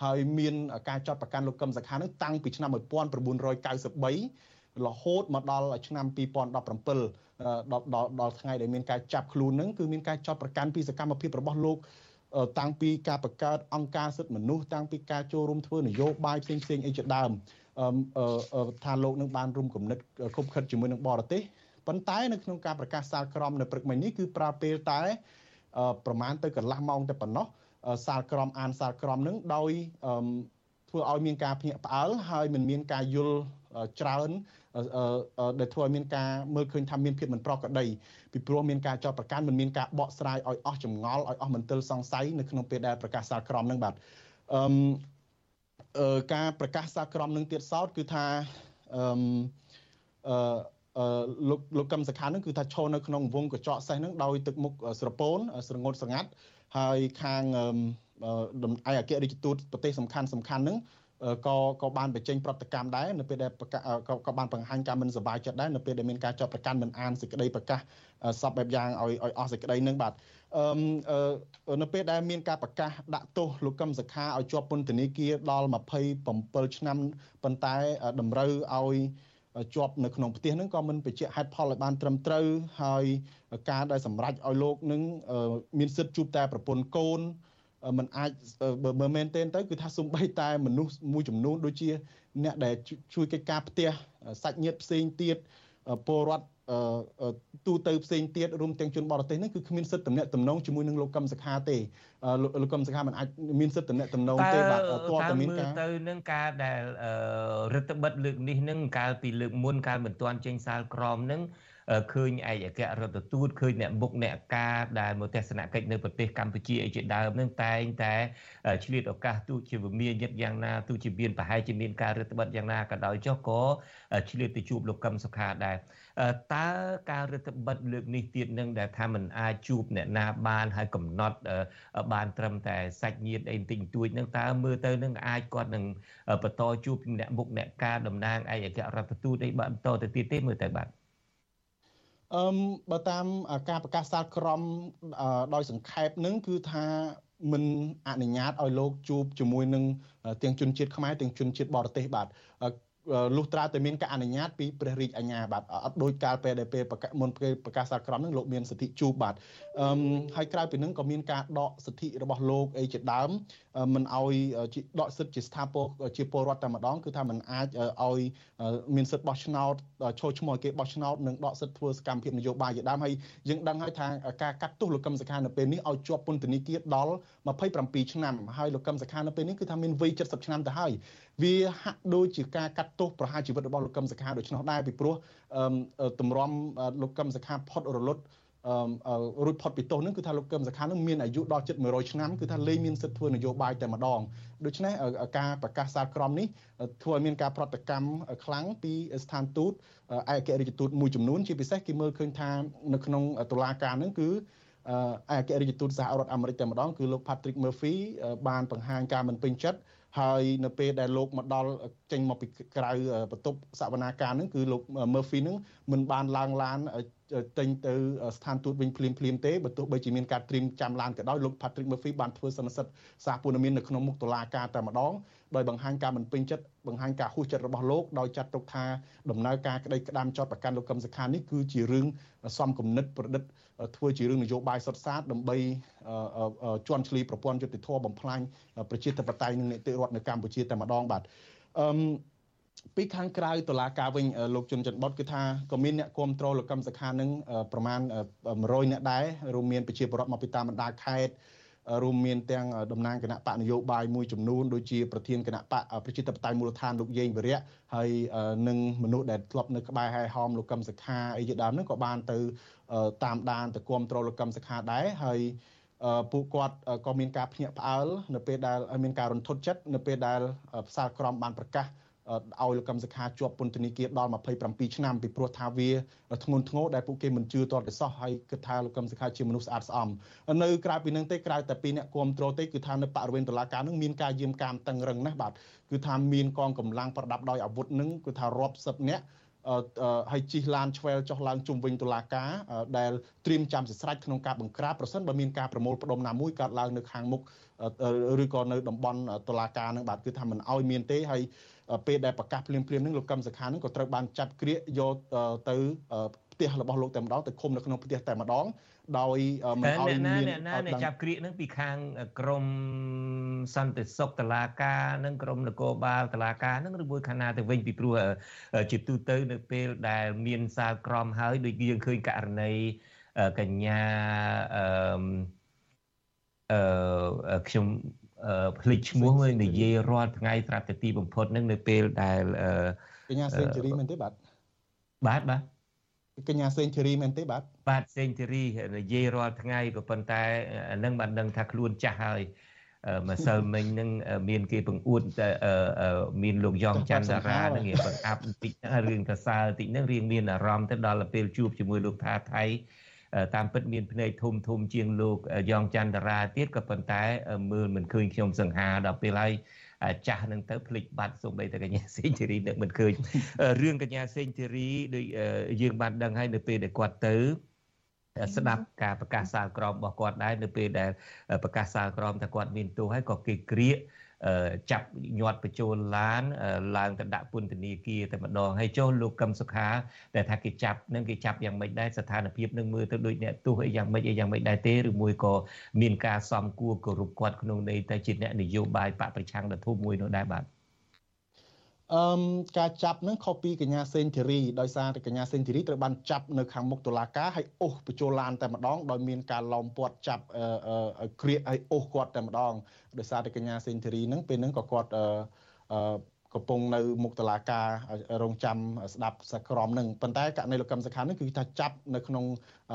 ហើយមានការចាត់ប្រកាន់លោកកឹមសខានឹងតាំងពីឆ្នាំ1993រហូតមកដល់ឆ្នាំ2017ដល់ដល់ថ្ងៃដែលមានការចាប់ខ្លួននឹងគឺមានការចាត់ប្រកាន់ពីសកម្មភាពរបស់លោក តាំងពីការបង្កើតអង្គការសិទ្ធិមនុស្សតាំងពីការចូលរួមធ្វើនយោបាយផ្សេងផ្សេងអីជាដើមថាលោកនឹងបានរួមគំនិតគប់ខិតជាមួយនឹងបរទេសប៉ុន្តែនៅក្នុងការប្រកាសសាលក្រមនៅព្រឹកមិញនេះគឺប្រើពេលតែប្រមាណទៅកន្លះម៉ោងតែប៉ុណ្ណោះសាលក្រមអានសាលក្រមនឹងដោយធ្វើឲ្យមានការភ្ញាក់ផ្អើលហើយមិនមានការយល់ច្រើន ដែលធ្វើឲ្យមានការមើលឃើញថាមានភាពមិនប្រក្រតីពីព្រោះមានការចោទប្រកាន់មិនមានការបកស្រាយឲ្យអស់ចម្ងល់ឲ្យអស់មន្ទិលសង្ស័យនៅក្នុងពេលដែលប្រកាសសាលក្រមនឹងបាទអឺការប្រកាសសាលក្រមនឹងទៀតសោតគឺថាអឺអឺលោកលោកកឹមសខានឹងគឺថាឈរនៅក្នុងវងកញ្ចក់សេះនឹងដោយទឹកមុខស្រពោនស្រងត់ស្ងាត់ហើយខាងឯអគ្គរដ្ឋទូតប្រទេសសំខាន់សំខាន់នឹង ក៏ក៏បានបញ្ចេញប្រតិកម្មដែរនៅពេលដែលក៏បានបង្ហាញការមិនសប្បាយចិត្តដែរនៅពេលដែលមានការចាប់ប្រកាន់មិនអានសេចក្តីប្រកាសសពបែបយ៉ាងឲ្យឲ្យអស់សេចក្តីនឹងបាទអឺនៅពេលដែលមានការប្រកាសដាក់ទោសលោកកឹមសុខាឲ្យជាប់ពន្ធនាគារដល់27ឆ្នាំប៉ុន្តែតម្រូវឲ្យជាប់នៅក្នុងផ្ទះហ្នឹងក៏មិនបញ្ជាក់ហេតុផលឲ្យបានត្រឹមត្រូវហើយការដែលសម្រេចឲ្យលោកនឹងមានសិទ្ធិជួបតែប្រពន្ធកូន มันអាចបើមែនទេទៅគឺថាសំបីតែមនុស្សមួយចំនួនដូចជាអ្នកដែលជួយកិច្ចការផ្ទះសាច់ញាតិផ្សេងទៀតពលរដ្ឋទូទៅផ្សេងទៀតរួមទាំងជនបរទេសនេះគឺគ្មានសិទ្ធិតំណែងតំណងជាមួយនឹងលោកកឹមសុខាទេលោកកឹមសុខាមិនអាចមានសិទ្ធិតំណែងតំណងទេបាទតើតែមានការទៅនឹងការដែលរដ្ឋបិទលើកនេះនឹងកាលពីលើកមុនកាលមិនទាន់ចេញសាលក្រមនឹង ឃើញឯកអគ្គរដ្ឋទូតឃើញអ្នកមុខអ្នកការដែលមកទស្សនកិច្ចនៅប្រទេសកម្ពុជាអីជាដើមនឹងតែងតែឆ្លៀតឱកាសទូជាវិមានយិតយ៉ាងណាទូជាមានប្រហែលជាមានការរដ្ឋបិទយ៉ាងណាក៏ដោយចុះក៏ឆ្លៀតទៅជួបលោកកឹមសុខាដែរតើការរដ្ឋបិទលើកនេះទៀតនឹងដែលថាมันអាចជួបអ្នកណាបានហើយកំណត់បានត្រឹមតែសាច់ញាតិអីបន្តិចបន្តួចនឹងតើមើលទៅនឹងអាចគាត់នឹងបន្តជួបអ្នកមុខអ្នកការតំណាងឯកអគ្គរដ្ឋទូតអីបន្តទៅទៀតទេមើលទៅបាទ អឺបើតាមការប្រកាសសាលក្រមដោយសង្ខេបនឹងគឺថាមិនអនុញ្ញាតឲ្យលោកជួបជាមួយនឹងទាំងជនជាតិខ្មែរទាំងជនជាតិបរទេសបាទ លុះត្រាតែមានការអនុញ្ញាតពីព្រះរាជអាជ្ញាបាទអត់ដូចកាលពេលដែលពេលមុនពេលប្រកាសសាលក្រមនឹងលោកមានសិទ្ធិជួបបាទអឺហើយក្រៅពីនឹងក៏មានការដកសិទ្ធិរបស់លោកអីជាដើមមិនឲ្យដកសិទ្ធិជាស្ថាពរជាពលរដ្ឋតែម្ដងគឺថាมันអាចឲ្យមានសិទ្ធិបោះឆ្នោតចូលឈ្មោះឲ្យគេបោះឆ្នោតនិងដកសិទ្ធិធ្វើសកម្មភាពនយោបាយជាដើមហើយយើងដឹងហើយថាការកាត់ទោសលោកកឹមសុខានៅពេលនេះឲ្យជាប់ពន្ធនាគារដល់27ឆ្នាំហើយលោកកឹមសុខានៅពេលនេះគឺថាមានវ័យ70ឆ្នាំទៅហើយ វាហាក់ដូចជាការកាត់ទោសប្រហារជីវិតរបស់លោកកឹមសុខាដូច្នោះដែរពីព្រោះតម្រាំលោកកឹមសុខាផុតរលត់រួចផុតពីទោសនឹងគឺថាលោកកឹមសុខានឹងមានអាយុដល់ជិត100ឆ្នាំគឺថាលែងមានសិទ្ធិធ្វើនយោបាយតែម្ដងដូច្នេះការប្រកាសសាលក្រមនេះធ្វើឲ្យមានការប្រតិកម្មខ្លាំងពីស្ថានទូតឯករាជ្យទូតមួយចំនួនជាពិសេសគេមើលឃើញថានៅក្នុងតុលាការនឹងគឺឯករាជ្យទូតសហរដ្ឋអាមេរិកតែម្ដងគឺលោក Patrick Murphy បានបង្ហាញការមិនពេញចិត្ត ហើយនៅពេលដែលលោកមកដល់ចេញមកពីក្រៅបន្ទប់សវនាការហ្នឹងគឺលោក Murphy ហ្នឹងមិនបានឡើងឡានចេញទៅស្ថានទូតវិញភ្លាមភ្លាមទេបើទោះបីជាមានការត្រៀមចាំឡានក៏ដោយលោក Patrick Murphy បានធ្វើសន្និសីទសារព័ត៌មាននៅក្នុងមុខតុលាការតែម្ដងដោយបង្ហាញការមិនពេញចិត្តបង្ហាញការហួសចិត្តរបស់លោកដោយចាត់ទុកថាដំណើរការក្តីក្តាមចោតប្រកាន់លោកកឹមសុខានេះគឺជារឿងសំគំនិតប្រឌិត ធ្វើជារឿងនយោបាយសុទ្ធសាធដើម្បីជន់ឈ្លីប្រព័ន្ធយុតិធធបំផ្លាញប្រជាធិបតេយ្យនិងនីតិរដ្ឋនៅកម្ពុជាតែម្ដងបាទអឺពីខាងក្រៅតឡាការវិញលោកជុនច័ន្ទបុតគឺថាក៏មានអ្នកគ្រប់គ្រងលោកកឹមសុខានឹងប្រមាណ100អ្នកដែររួមមានប្រជាពលរដ្ឋមកពីតាមបណ្ដាខេត្ត រួមមានទាំងតំណាងគណៈបកនយោបាយមួយចំនួនដូចជាប្រធានគណៈបកប្រជាធិបតេយ្យមូលដ្ឋានលោកយេងវរៈហើយនឹងមនុស្សដែលធ្លាប់នៅក្បែរហែហោមលោកកឹមសុខាអីជាដើមហ្នឹងក៏បានទៅតាមដានទៅគ្រប់គ្រងលោកកឹមសុខាដែរហើយពួកគាត់ក៏មានការភ្ញាក់ផ្អើលនៅពេលដែលមានការរន្ធត់ចិត្តនៅពេលដែលផ្សារក្រមបានប្រកាស ឲ្យលោកកឹមសុខាជាប់ពន្ធនាគារដល់27ឆ្នាំពីព្រោះថាវាធ្ងន់ធ្ងរដែលពួកគេមិនជឿទាល់តែសោះហើយគិតថាលោកកឹមសុខាជាមនុស្សស្អាតស្អំនៅក្រៅពីនឹងទេក្រៅតែពីអ្នកគ្រប់គ្រងទេគឺថានៅបរិវេណតុលាការនឹងមានការយាមកាមតឹងរឹងណាស់បាទគឺថាមានកងកម្លាំងប្រដាប់ដោយអាវុធនឹងគឺថារាប់សិបនាក់ហើយជិះឡានឆ្វែលចុះឡើងជុំវិញតុលាការដែលត្រៀមចាំសស្រេចក្នុងការបង្ក្រាបប្រសិនបើមានការប្រមូលផ្ដុំណាមួយកើតឡើងនៅខាងមុខឬក៏នៅតំបន់តុលាការនឹងបាទគឺថាមិនអោយមានទេហើយ ពេលដែលប្រកាសភ្លាមភ្លាមនឹងលោកកឹមសុខានឹងក៏ត្រូវបានចាប់ក្រៀកយកទៅផ្ទះរបស់លោកតែម្ដងទៅឃុំនៅក្នុងផ្ទះតែម្ដងដោយមិនឲ្យមានអ្នកណាចាប់ក្រៀកនឹងពីខាងក្រមសន្តិសុខតឡាការនិងក្រមនគរបាលតឡាការនឹងឬមួយខាងណាទៅវិញពីព្រោះជាទូទៅនៅពេលដែលមានសាលក្រមហើយដូចយើងឃើញករណីកញ្ញាអឺខ្ញុំ ភ្លេចឈ្មោះមួយនិយាយរាល់ថ្ងៃត្រាប់តែទីបំផុតនឹងនៅពេលដែលកញ្ញាសេងជូរីមែនទេបាទបាទបាទកញ្ញាសេងជូរីមែនទេបាទបាទសេងជូរីនិយាយរាល់ថ្ងៃក៏ប៉ុន្តែនឹងបានដឹងថាខ្លួនចាស់ហើយម្សិលមិញនឹងមានគេបង្អួតមានលោកយ៉ងច័ន្ទតារានឹងគេបង្អាប់បន្តិចរឿងកសើតិចនឹងរៀងមានអារម្មណ៍ទៅដល់ពេលជួបជាមួយលោកថាថៃ តាមពិតមានភ្នែកធំធំជាងលោកយ៉ងច័ន្ទរាទៀតក៏ប៉ុន្តែមើលមិនឃើញខ្ញុំសង្ហាដល់ពេលហើយចាស់នឹងទៅភ្លេចបាត់សូម្បីតែកញ្ញាសេងធីរីនឹកមិនឃើញរឿងកញ្ញាសេងធីរីដូចយើងបានដឹងហើយនៅពេលដែលគាត់ទៅស្ដាប់ការប្រកាសសាលក្រមរបស់គាត់ដែរនៅពេលដែលប្រកាសសាលក្រមថាគាត់មានទោសហើយក៏គេក្រៀក ចាប់ញាត់បញ្ចូលឡានឡើងទៅដាក់ពន្ធនាគារតែម្ដងហើយចុះលោកកឹមសុខាដែលថាគេចាប់នឹងគេចាប់យ៉ាងម៉េចដែរស្ថានភាពនឹងមើលទៅដូចអ្នកទោសអីយ៉ាងម៉េចអីយ៉ាងម៉េចដែរទេឬមួយក៏មានការសំគួរគោរពគាត់ក្នុងន័យតែជាអ្នកនយោបាយបកប្រឆាំងដ៏ធំមួយនោះដែរបាទ អឺការចាប់នឹងខុសពីកញ្ញាសេនធីរីដោយសារតែកញ្ញាសេនធីរីត្រូវបានចាប់នៅខាងមុខតុលាការហើយអូសបញ្ចូលឡានតែម្ដងដោយមានការឡោមព័ទ្ធចាប់គ្រៀកហើយអូសគាត់តែម្ដងដោយសារតែកញ្ញាសេនធីរីនឹងពេលហ្នឹងក៏គាត់អឺកំពុងនៅមុខតឡាការរងចាំស្ដាប់សក្រមនឹងប៉ុន្តែករណីលោកកឹមសុខានឹងគឺថាចាប់នៅក្នុង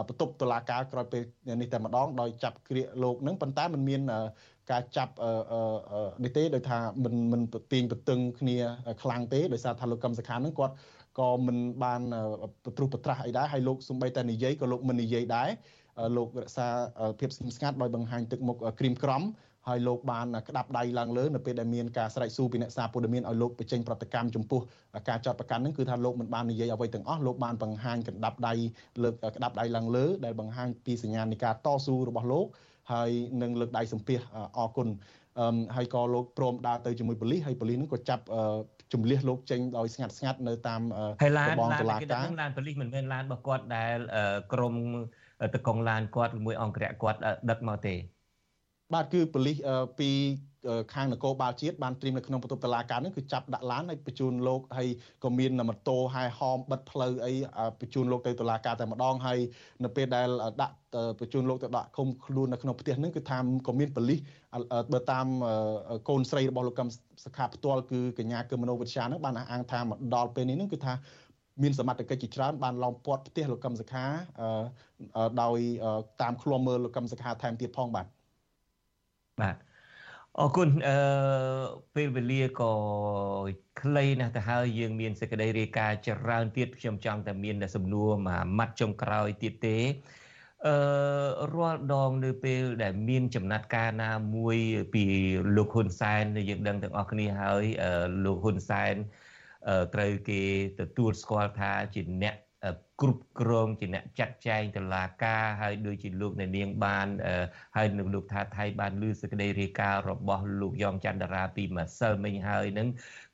បន្ទប់តឡាការក្រោយពេលនេះតែម្ដងដោយចាប់គ្រាកលោកនឹងប៉ុន្តែมันមាន ការចាប់នេះទេដោយថាមិនមិនទាញបន្ទឹងគ្នាខ្លាំងទេដោយសារថាលោកកឹមសុខានឹងគាត់ក៏មិនបានប្រទ្រុសប្រត្រាស់អីដែរហើយលោកសំបីតែនិយាយក៏លោកមិននិយាយដែរលោករក្សាភាពស្ងៀមស្ងាត់ដោយបង្ហាញទឹកមុខក្រៀមក្រំហើយលោកបានក្តាប់ដៃឡើងលើនៅពេលដែលមានការស្រែកស៊ូពីអ្នកសារព័ត៌មានឲ្យលោកបញ្ចេញប្រតិកម្មចំពោះការចាត់ប្រកាន់នឹងគឺថាលោកមិនបាននិយាយអ្វីទាំងអស់លោកបានបង្ហាញកណ្ដាប់ដៃលើកក្តាប់ដៃឡើងលើដែលបង្ហាញពីសញ្ញានៃការតស៊ូរបស់លោក ហើយនឹងលើកដៃសំពះអរគុណអឺហើយក៏លោកព្រមដើរទៅជាមួយប៉ូលីសហើយប៉ូលីសនឹងក៏ចាប់ជំលះលោកចេញដោយស្ងាត់ស្ងាត់នៅតាមបងតុលាការឡានប៉ូលីសមិនមែនឡានរបស់គាត់ដែលក្រមតកងឡានគាត់ជាមួយអង្គរៈគាត់ដឹកមកទេបាទគឺប៉ូលីសពី ខាងនគរបាលជាតិបានត្រៀមនៅក្នុងបន្ទប់តុលាការនេះគឺចាប់ដាក់ឡានហើយបញ្ជូនលោកហើយក៏មានម៉ូតូហែហោមបិទផ្លូវអីបញ្ជូនលោកទៅតុលាការតែម្ដងហើយនៅពេលដែលដាក់បញ្ជូនលោកទៅដាក់ឃុំខ្លួននៅក្នុងផ្ទះហ្នឹងគឺថាក៏មានប៉ូលីសបើតាមកូនស្រីរបស់លោកកឹមសខាផ្ទាល់គឺកញ្ញាគឹមមនោវិទ្យាហ្នឹងបានអះអាងថាមកដល់ពេលនេះហ្នឹងគឺថាមានសមត្ថកិច្ចជាច្រើនបានឡោមព័ទ្ធផ្ទះលោកកឹមសខាដោយតាមឃ្លាំមើលលោកកឹមសខាថែមទៀតផងបាទបាទ អរគុណអឺពេលវេលាក៏ខ្លីណាស់ទៅហើយយើងមានសេចក្តីរាយការណ៍ច្រើនទៀតខ្ញុំចង់តែមានសំណួរមួយម៉ាត់ចុងក្រោយទៀតទេអឺរាល់ដងនៅពេលដែលមានចំណាត់ការណាមួយពីលោកហ៊ុនសែនយើងដឹងទាំងអស់គ្នាហើយលោកហ៊ុនសែនត្រូវគេទទួលស្គាល់ថាជាអ្នក គ្រប់គ្រងជាអ្នកចាត់ចែងតឡាការហើយដូចជាលោកអ្នកនាងបានហើយនឹងលោកថាថៃបានលើសេចក្តីរាយការណ៍របស់លោកយ៉ងច័ន្ទរាពីម្សិលមិញហើយនឹង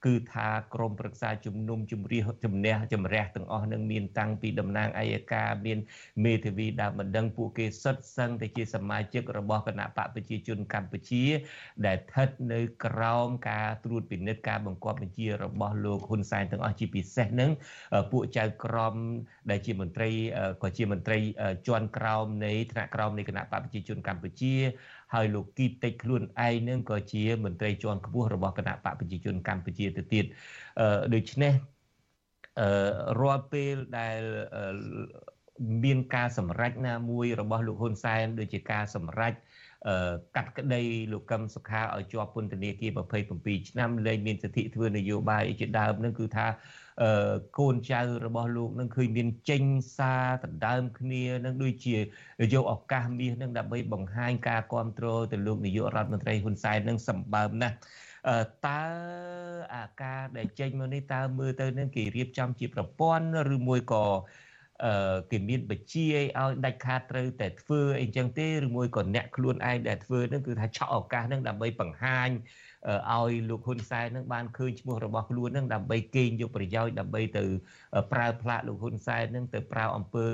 គឺថាក្រមប្រឹក្សាជំនុំជម្រះជំនះជំរះទាំងអស់នឹងមានតាំងពីតំណាងអัยការមានមេធាវីដើមបណ្ដឹងពួកគេសិតសឹងតែជាសមាជិករបស់គណៈបកប្រជាជនកម្ពុជា ដែលស្ថិតនៅក្រោមការត្រួតពិនិត្យការបង្គាប់បញ្ជារបស់លោកហ៊ុនសែនទាំងអស់ជាពិសេសនឹងពួកចៅក្រមដែលជាមន្ត្រីក៏ជាមន្ត្រីជាន់ក្រោមនៃថ្នាក់ក្រោមនៃគណៈបកប្រជាជនកម្ពុជា ហើយលោកគីតិចខ្លួនឯងនឹងក៏ជាមន្ត្រីជាន់ខ្ពស់របស់គណៈបកប្រជាជនកម្ពុជាទៅទៀតដូច្នេះរាល់ពេលដែលមានការសម្រេចណាមួយរបស់លោកហ៊ុនសែនដូចជាការសម្រេចកាត់ក្តីលោកកឹមសុខាឲ្យជាប់ពន្ធនាគារ27ឆ្នាំលែងមានសិទ្ធិធ្វើនយោបាយជាដើមនឹងគឺថា កូនចៅរបស់លោកនឹងឃើញមានចេញសារដណ្ដើមគ្នានឹងដូចជាយកឱកាសមាសនឹងដើម្បីបង្ហាញការគ្រប់គ្រងទៅលោកនាយករដ្ឋមន្ត្រីហ៊ុនសែននឹងសម្បើមណាស់តើអាការដែលចេញមកនេះតើមើលទៅនឹងគេរៀបចំជាប្រព័ន្ធឬមួយក៏អឺគេមានបជាឲ្យដាច់ខាតត្រូវតែធ្វើអីចឹងទេឬមួយក៏អ្នកខ្លួនឯងដែលធ្វើនឹងគឺថាឆក់ឱកាសនឹងដើម្បីបង្ហាញ ឲ្យលោកហ៊ុនសែននឹងបានឃើញឈ្មោះរបស់ខ្លួននឹងដើម្បីកេងយកប្រយោជន៍ដើម្បីទៅប្រើផ្លាកលោកហ៊ុនសែននឹងទៅប្រើអំពើ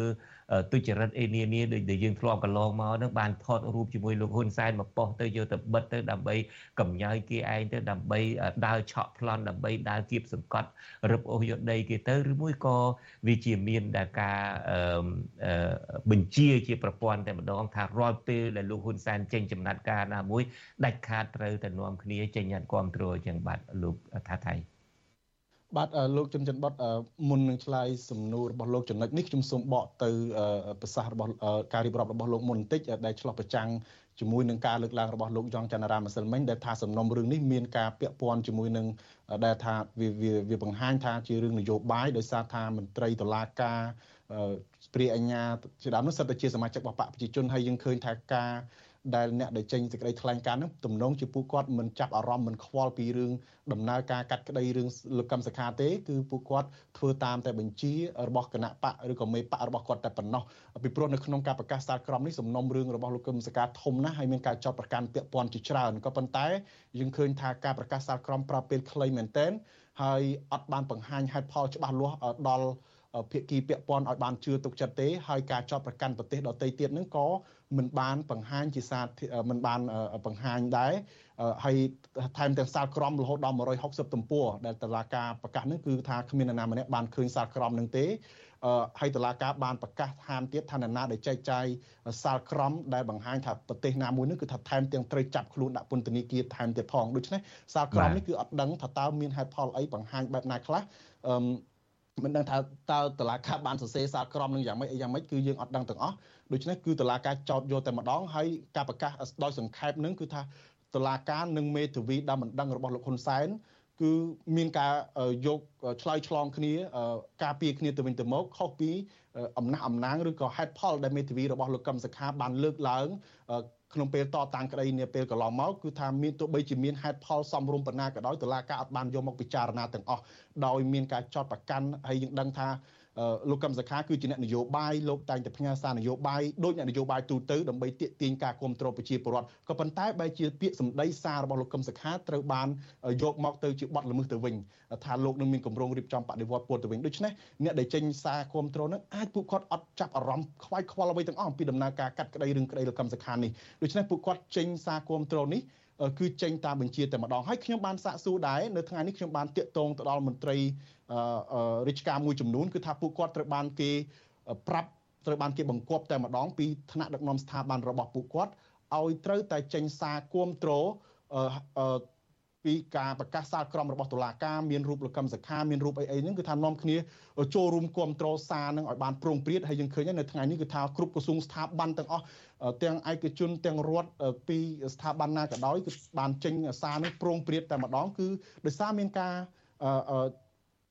ទុច្ចរិតអេនានាដូចដែលយើងធ្លាប់កន្លងមកនឹងបានថតរូបជាមួយលោកហ៊ុនសែនមកប៉ុស្តិ៍ទៅយកទៅបិទទៅដើម្បីកំញើយគេឯងទៅដើម្បីដើរឆក់ប្លន់ដើម្បីដើរគៀបសង្កត់រឹបអូសយកដីគេទៅឬមួយក៏វាជាមានដែលការបញ្ជាជាប្រព័ន្ធតែម្ដងថារាល់ពេលដែលលោកហ៊ុនសែនចេញចំណាត់ការណាមួយដាច់ខាតត្រូវតែនាំគ្នាចេញញត្តិគ្រប់គ្រងចឹងបាទលោកថាថៃ បាទលោកជនច័ន្ទបតមុននឹងឆ្លើយសំណួររបស់លោកចំណុចនេះខ្ញុំសូមបកទៅប្រសាសន៍របស់ការរៀបរាប់របស់លោកមុនបន្តិចដែលឆ្លោះប្រចាំងជាមួយនឹងការលើកឡើងរបស់លោកយ៉ងច័ន្ទរាម្សិលមិញដែលថាសំណុំរឿងនេះមានការពាក់ព័ន្ធជាមួយនឹងដែលថាវាវាបង្ហាញថាជារឿងនយោបាយដោយសារថាមន្ត្រីតុលាការព្រាអញ្ញាជាដើមនោះសិតតែជាសមាជិករបស់បកប្រជាជនហើយយើងឃើញថាការ ដែលអ្នកដែលចេញសេចក្តីថ្លែងការណ៍នោះទំនងជាពួកគាត់មិនចាប់អារម្មណ៍មិនខ្វល់ពីរឿងដំណើរការកាត់ក្តីរឿងលោកកឹមសុខាទេគឺពួកគាត់ធ្វើតាមតែបញ្ជារបស់គណៈបកឬក៏មេបករបស់គាត់តែប៉ុណ្ណោះពីព្រោះនៅក្នុងការប្រកាសសាលក្រមនេះសំណុំរឿងរបស់លោកកឹមសុខាធំណាស់ហើយមានការចោទប្រកាន់ពាក់ព័ន្ធជាច្រើនក៏ប៉ុន្តែយើងឃើញថាការប្រកាសសាលក្រមប្រើពេលខ្លីមែនទែនហើយអត់បានបង្ហាញហេតុផលច្បាស់លាស់ដល់ ភាគីពាក់ព័ន្ធឲ្យបានជឿទុកចិត្តទេហើយការចោទប្រកាន់ប្រទេសដទៃទៀតហ្នឹងក៏មិនបានបង្ហាញជាសារមិនបានបង្ហាញដែរហើយថែមទាំងសាលក្រមរហូតដល់160ទំព័រដែលតឡាការប្រកាសនឹងគឺថាគ្មាននរណាម្នាក់បានឃើញសាលក្រមនឹងទេហើយតឡាការបានប្រកាសហាមទៀតថានរណាដែលចែកចាយសាលក្រមដែលបង្ហាញថាប្រទេសណាមួយនោះគឺថាថែមទាំងត្រូវចាប់ខ្លួនដាក់ពន្ធនាគារថែមទៀតផងដូច្នេះសាលក្រមនេះគឺអត់ដឹងថាតើមានហេតុផលអីបង្ហាញបែបណាខ្លះអឺ មិនដឹងថាតើតឡាការបានសរសេរសារក្រមនឹងយ៉ាងម៉េចអីយ៉ាងម៉េចគឺយើងអត់ដឹងទាំងអស់ដូច្នេះគឺតឡាការចោតយកតែម្ដងហើយការប្រកាសដោយសង្ខេបនឹងគឺថាតឡាការនិងមេធាវីដែលមិនដឹងរបស់លោកហ៊ុនសែនគឺមានការយកឆ្លើយឆ្លងគ្នាការពារគ្នាទៅវិញទៅមកខុសពីអំណះអំណាងឬក៏ហេតុផលដែលមេធាវីរបស់លោកកឹមសុខាបានលើកឡើង ក្នុងពេលតតាំងក្តីនាពេលកន្លងមកគឺថាមានទោះបីជាមានហេតុផលសំរុំប៉ុណ្ណាក៏ដោយតុលាការអត់បានយកមកពិចារណាទាំងអស់ដោយមានការចោទប្រកាន់ហើយយើងដឹងថា លោកកឹមសុខាគឺជាអ្នកនយោបាយលោកតែងតែផ្ញើសារនយោបាយដោយអ្នកនយោបាយទូទៅដើម្បីទាក់ទាញការគ្រប់គ្រងប្រជាពលរដ្ឋក៏ប៉ុន្តែបែរជាពាក្យសម្ដីសាររបស់លោកកឹមសុខាត្រូវបានយកមកទៅជាបទល្មើសទៅវិញថាលោកនឹងមានគម្រោងរៀបចំបដិវត្តពុតទៅវិញដូច្នេះអ្នកដែលចេញសារគ្រប់គ្រងនឹងអាចពួកគាត់អត់ចាប់អារម្មណ៍ខ្វាយខ្វល់អ្វីទាំងអស់អំពីដំណើរការកាត់ក្តីរឿងក្តីលោកកឹមសុខានេះដូច្នេះពួកគាត់ចេញសារគ្រប់គ្រងនេះ គឺចេញតាមបញ្ជាតែម្ដងហើយខ្ញុំបានសាកសួរដែរនៅថ្ងៃនេះខ្ញុំបានតាកតងទៅដល់មន្ត្រីរាជការមួយចំនួនគឺថាពួកគាត់ត្រូវបានគេប្រាប់ត្រូវបានគេបង្គាប់តែម្ដងពីថ្នាក់ដឹកនាំស្ថាប័នរបស់ពួកគាត់ឲ្យត្រូវតែចេញសារគាំទ្រ ពីការប្រកាសសាលក្រមរបស់តុលាការមានរូបលោកកឹមសុខាមានរូបអីអីហ្នឹងគឺថានាំគ្នាចូលរួមគ្រប់គ្រងសារហ្នឹងឲ្យបានប្រងព្រាតហើយយើងឃើញនៅថ្ងៃនេះគឺថាគ្រប់ក្រសួងស្ថាប័នទាំងអស់ទាំងឯកជនទាំងរដ្ឋពីស្ថាប័នណាក៏ដោយគឺបានចេញសារហ្នឹងប្រងព្រាតតែម្ដងគឺដោយសារមានការ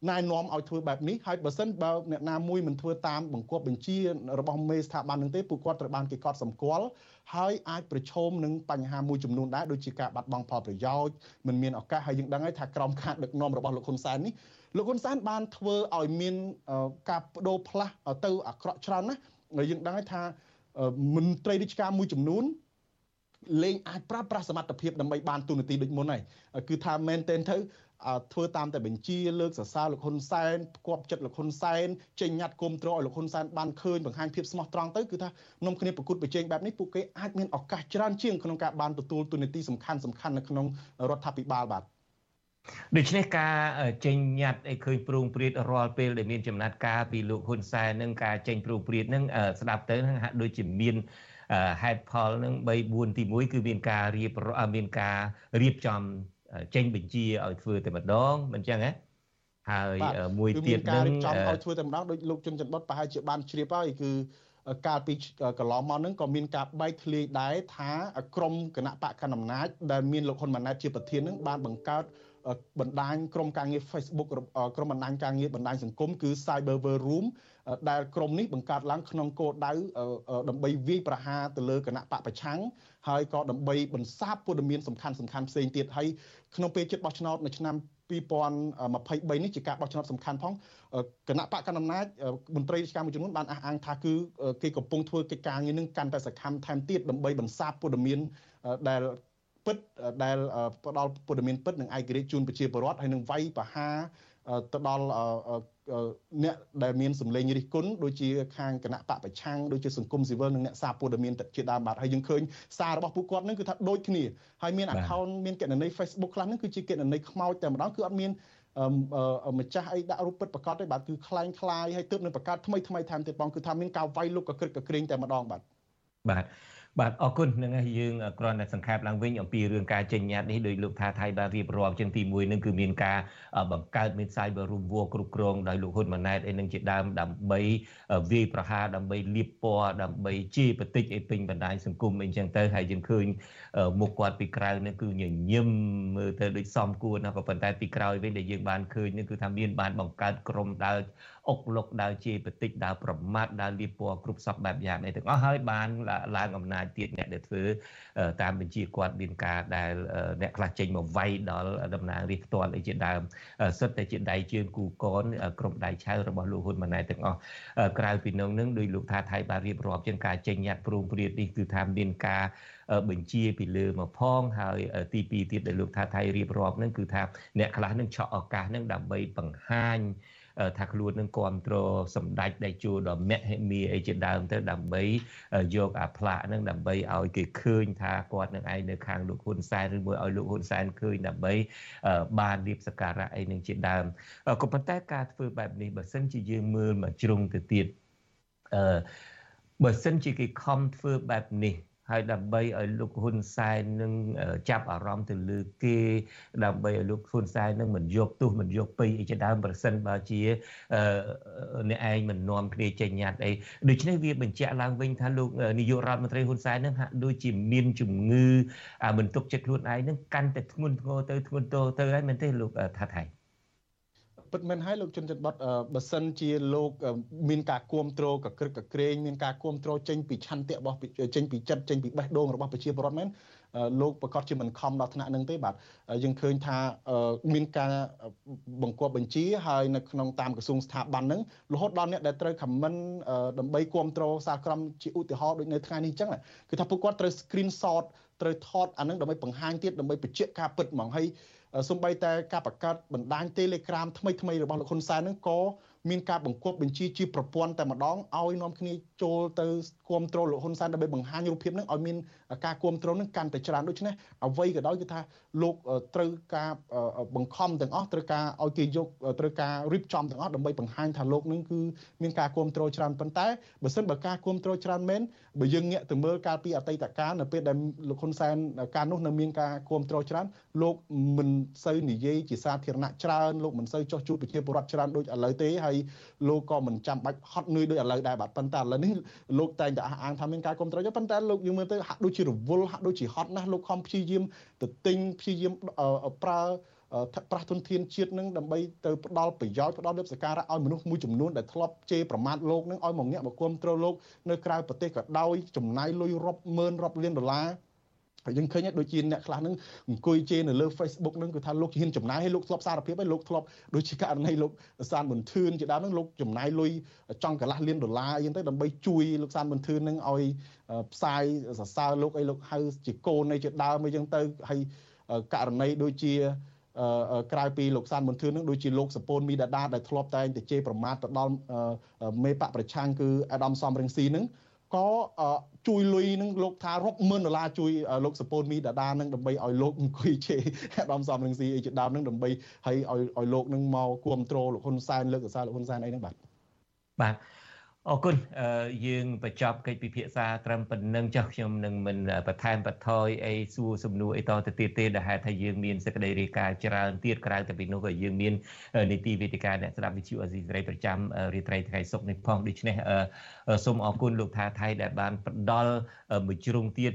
ណែនាំឲ្យធ្វើបែបនេះហើយបើសិនបើអ្នកណាមួយមិនធ្វើតាមបង្គាប់បញ្ជារបស់មេស្ថាប័ននឹងទេពួកគាត់ត្រូវបានគេកត់សម្គាល់ហើយអាចប្រឈមនឹងបញ្ហាមួយចំនួនដែរដូចជាការបាត់បង់ផលប្រយោជន៍មិនមានឱកាសហើយយើងដឹងហើយថាក្រមការដឹកនាំរបស់លោកហ៊ុនសែននេះលោកហ៊ុនសែនបានធ្វើឲ្យមានការបដូរផ្លាស់ទៅអាក្រក់ច្រើនណាស់យើងដឹងហើយថាមន្ត្រីរាជការមួយចំនួនលេងអាចប្រើប្រាស់សមត្ថភាពដើម្បីបានទូនាទីដូចមុនហើយគឺថាមែនទែនទៅ ធ្វើតាមតែបញ្ជាលើកសរសើរលោកហ៊ុនសែនផ្គប់ចិត្តលោកហ៊ុនសែនចេញញត្តិគុំត្រឲ្យលោកហ៊ុនសែនបានឃើញបង្ហាញភាពស្មោះត្រង់ទៅគឺថានំគ្នាប្រគួតប្រជែងបែបនេះពួកគេអាចមានឱកាសច្រើនជាងក្នុងការបានទទួលទូនាទីសំខាន់សំខាន់នៅក្នុងរដ្ឋាភិបាលបាទដូច្នេះការចេញញត្តិឲ្យឃើញព្រោងព្រាតរាល់ពេលដែលមានចំណាត់ការពីលោកហ៊ុនសែននឹងការចេញព្រោងព្រាតនឹងស្ដាប់ទៅហាក់ដូចជាមានហេតុផលនឹង3 4ទី1គឺមានការរៀបមានការរៀបចំ ចេញបញ្ជាឲ្យធ្វើតែម្ដងមិនចឹងហ៎ហើយមួយទៀតនឹងការរៀបចំឲ្យធ្វើតែម្ដងដោយលោកជុនច័ន្ទបុតប្រហែលជាបានជ្រាបហើយគឺកាលពីកន្លងមកហ្នឹងក៏មានការបែកធ្លាយដែរថាក្រមគណៈបកកណ្ដាលអំណាចដែលមានលោកហ៊ុនម៉ាណែតជាប្រធានហ្នឹងបានបង្កើត បណ្ដាញក្រុមការងារ Facebook ក្រុមបណ្ដាញការងារបណ្ដាញសង្គមគឺ Cyber War Room ដែលក្រុមនេះបង្កើតឡើងក្នុងគោលដៅដើម្បីវាយប្រហារទៅលើគណៈបកប្រឆាំងហើយក៏ដើម្បីបន្សាបព័ត៌មានសំខាន់សំខាន់ផ្សេងទៀតហើយក្នុងពេលជិតបោះឆ្នោតនៅឆ្នាំ2023នេះជាការបោះឆ្នោតសំខាន់ផងគណៈបកកណ្ដាលអំណាចមន្ត្រីរាជការមួយចំនួនបានអះអាងថាគឺគេកំពុងធ្វើកិច្ចការងារនឹងកាន់តែសកម្មថែមទៀតដើម្បីបន្សាបព័ត៌មានដែល ពិតដែលផ្ដល់ព័ត៌មានពិតនិងឯករាជ្យជូនប្រជាពលរដ្ឋហើយនឹងវាយប្រហារទៅដល់អ្នកដែលមានសម្លេងរិះគន់ដូចជាខាងគណៈបកប្រឆាំងដូចជាសង្គមស៊ីវិលនិងអ្នកសារព័ត៌មានជាដើមបាទហើយយើងឃើញសាររបស់ពួកគាត់នឹងគឺថាដូចគ្នាហើយមាន account មានគណនី Facebook ខ្លះហ្នឹងគឺជាគណនីខ្មោចតែម្ដងគឺអត់មានម្ចាស់អីដាក់រូបពិតប្រកបទេបាទគឺคล้ายคล้ายហើយទើបនឹងបង្កើតថ្មីថ្មីថែមទៀតបងគឺថាមានការវាយលុកកក្រឹកកក្រែងតែម្ដងបាទបាទ បាទអរគុណនឹងយើងគ្រាន់តែសង្ខេបឡើងវិញអំពីរឿងការចេញញត្តិនេះដោយលោកថាថៃបានរៀបរាប់ជាងទី1នឹងគឺមានការបង្កើតមាន Cyber Room War គ្រប់គ្រងដោយលោកហ៊ុនម៉ាណែតអីនឹងជាដើមដើម្បីវាយប្រហារដើម្បីលៀបពណ៌ដើម្បីជេរបតិចឲ្យពេញបណ្ដាញសង្គមអីចឹងទៅហើយយើងឃើញមុខគាត់ពីក្រៅនេះគឺញញឹមមើលទៅដូចសមគួរណាស់ក៏ប៉ុន្តែពីក្រោយវិញដែលយើងបានឃើញនេះគឺថាមានបានបង្កើតក្រុមដើរ អុកលុកដើរជាបតិចដើរប្រមាថដើរលៀបពណ៌គ្រប់សពបែបយ៉ាងនេះទាំងអស់ហើយបានឡើងអំណាចទៀតអ្នកដែលធ្វើតាមបញ្ជាគាត់មានការដែលអ្នកខ្លះចេញមកវាយដល់តំណាងរាជផ្ទាល់អីជាដើមសិតតែជាដៃជើងគូកនក្រុមដៃឆៅរបស់លោកហ៊ុនម៉ាណែតទាំងអស់ក្រៅពីនោះនឹងដោយលោកថាថៃបានរៀបរាប់ជាងការចេញញត្តិព្រមព្រៀងនេះគឺថាមានការបញ្ជាពីលើមកផងហើយទី2ទៀតដែលលោកថាថៃរៀបរាប់នឹងគឺថាអ្នកខ្លះនឹងឆក់ឱកាសនឹងដើម្បីបង្ហាញ ថាខ្លួននឹងគ្រប់គ្រងសម្ដេចដៃជួដល់មហិមាអីជាដើមទៅដើម្បីយកអាផ្លាកនឹងដើម្បីឲ្យគេឃើញថាគាត់នឹងឯងនៅខាងលោកហ៊ុនសែនឬមួយឲ្យលោកហ៊ុនសែនឃើញដើម្បីបានលៀបសការៈអីនឹងជាដើមក៏ប៉ុន្តែការធ្វើបែបនេះបើសិនជាយើងមើលមកជ្រុងទៅទៀតអឺបើសិនជាគេខំធ្វើបែបនេះ ហើយដើម្បីឲ្យលោកហ៊ុនសែននឹងចាប់អារម្មណ៍ទៅលើគេដើម្បីឲ្យលោកហ៊ុនសែននឹងមិនយកទោសមិនយកពីអីជាដើមប្រសិនបើជាអ្នកឯងមិននាំគ្នាចេញញត្តិអីដូច្នេះវាបញ្ជាក់ឡើងវិញថាលោកនាយករដ្ឋមន្ត្រីហ៊ុនសែននឹងហាក់ដូចជាមានជំងឺមិនទុកចិត្តខ្លួនឯងនឹងកាន់តែធ្ងន់ធ្ងរទៅធ្ងន់ធ្ងរទៅហើយមែនទេលោកថាថៃ ពិតមែនហើយលោកជុនច័ន្ទបតបើសិនជាលោកមានការគ្រប់គ្រងកក្រឹកកក្រែងមានការគ្រប់គ្រងចេញពីឆន្ទៈរបស់ចេញពីចិត្តចេញពីបេះដូងរបស់ប្រជាពលរដ្ឋមែនលោកប្រកាសជាមិនខំដល់ថ្នាក់នឹងទេបាទយើងឃើញថាមានការបង្គាប់បញ្ជាហើយនៅក្នុងតាមក្រសួងស្ថាប័នហ្នឹងរហូតដល់អ្នកដែលត្រូវខមមិនដើម្បីគ្រប់គ្រងសារក្រមជាឧទាហរណ៍ដូចនៅថ្ងៃនេះអញ្ចឹងគឺថាពួកគាត់ត្រូវ screen shot ត្រូវថតអានឹងដើម្បីបង្ហាញទៀតដើម្បីបញ្ជាក់ការពិតហ្មងហើយ សំបីតែការបង្កើតបណ្ដាញ Telegram ថ្មីថ្មីរបស់លោកហ៊ុនសែនហ្នឹងក៏ មានការបង្គាប់បញ្ជាជាប្រព័ន្ធតែម្ដងឲ្យនាំគ្នាចូលទៅគ្រប់គ្រងលោកហ៊ុនសែនដើម្បីបង្ហាញរូបភាពហ្នឹងឲ្យមានការគ្រប់គ្រងហ្នឹងកាន់តែច្រើនដូច្នេះអ្វីក៏ដោយគឺថាលោកត្រូវការបង្ខំទាំងអស់ត្រូវការឲ្យគេយកត្រូវការរៀបចំទាំងអស់ដើម្បីបង្ហាញថាលោកនឹងគឺមានការគ្រប់គ្រងច្រើនប៉ុន្តែបើសិនបើការគ្រប់គ្រងច្រើនមែនបើយើងងាកទៅមើលកាលពីអតីតកាលនៅពេលដែលលោកហ៊ុនសែនកាលនោះនៅមានការគ្រប់គ្រងច្រើនលោកមិនសូវនិយាយជាសាធារណៈច្រើនលោកមិនសូវចោះជួបប្រជាពលរដ្ឋច្រើនដូចឥឡូវទេហើយលោកក៏មិនចាំបាច់ហត់នឿយដូចឥឡូវដែរបាទប៉ុន្តែឥឡូវនេះលោកតែងតែអះអាងថាមានការគ្រប់គ្រងប៉ុន្តែលោកយើងមើលទៅហាក់ដូចជារវល់ហាក់ដូចជាហត់ណាស់លោកខំព្យាយាមទៅទិញព្យាយាមប្រើប្រាស់ទុនធានជាតិនឹងដើម្បីទៅផ្ដល់ប្រយោជន៍ផ្ដល់លទ្ធសការៈឲ្យមនុស្សមួយចំនួនដែលធ្លាប់ជេរប្រមាថលោកនឹងឲ្យមកងាក់មកគ្រប់គ្រងលោកនៅក្រៅប្រទេសក៏ដោយចំណាយលុយរាប់ម៉ឺនរាប់លានដុល្លារហើ យយើងឃើញដូចជាអ្នកខ្លះហ្នឹងអង្គុយជេរនៅលើ Facebook ហ្នឹងគឺថាលោកហ៊ានចំណាយឲ្យលោកធ្លាប់សារភាពឲ្យលោកធ្លាប់ដូចជាករណីលោកសានប៊ុនធឿនជាដើមហ្នឹងលោកចំណាយលុយចង់កន្លះលានដុល្លារអីហ្នឹងទៅដើម្បីជួយលោកសានប៊ុនធឿនហ្នឹងឲ្យផ្សាយសរសើរលោកអីលោកហៅជាកូនអីជាដើមអីចឹងទៅហើយករណីដូចជាក្រៅពីលោកសានមន្ទឿននឹងដូចជាលោកសពូនមីដាដាដែលធ្លាប់តែងតែជេរប្រមាថទៅដល់មេបកប្រឆាំងគឺអាដាមសំរងស៊ីនឹង ក៏ជួយលុយនឹងលោកថារាប់ម៉ឺនដុល្លារជួយលោកសពូនមីដាដានឹងដើម្បីឲ្យលោកអង្គុយជេរអាដាមសំរងស៊ីអីជាដើមនឹងដើម្បីឲ្យឲ្យលោកនឹងមកគ្រប់គ្រងលោកហ៊ុនសែនលើកសរសើរលោកហ៊ុនសែនអីហ្នឹងបាទបាទ អរគុណយើងបញ្ចប់កិច្ចពិភាក្សាត្រឹមប៉ុណ្្នឹងចុះខ្ញុំនឹងមិនបន្ថែមបន្ថយអីសួរសំណួរអីតទៅទៀតទេដែលហេតុថាយើងមានសេចក្តីរាយការណ៍ច្រើនទៀតក្រៅតែពីនោះក៏យើងមាននីតិវេទិកាអ្នកស្ដាប់វិទ្យុអេស៊ីសេរីប្រចាំរាត្រីថ្ងៃសុក្រនេះផងដូច្នេះសូមអរគុណលោកថាថៃដែលបានផ្ដល់មួយជ្រុងទៀត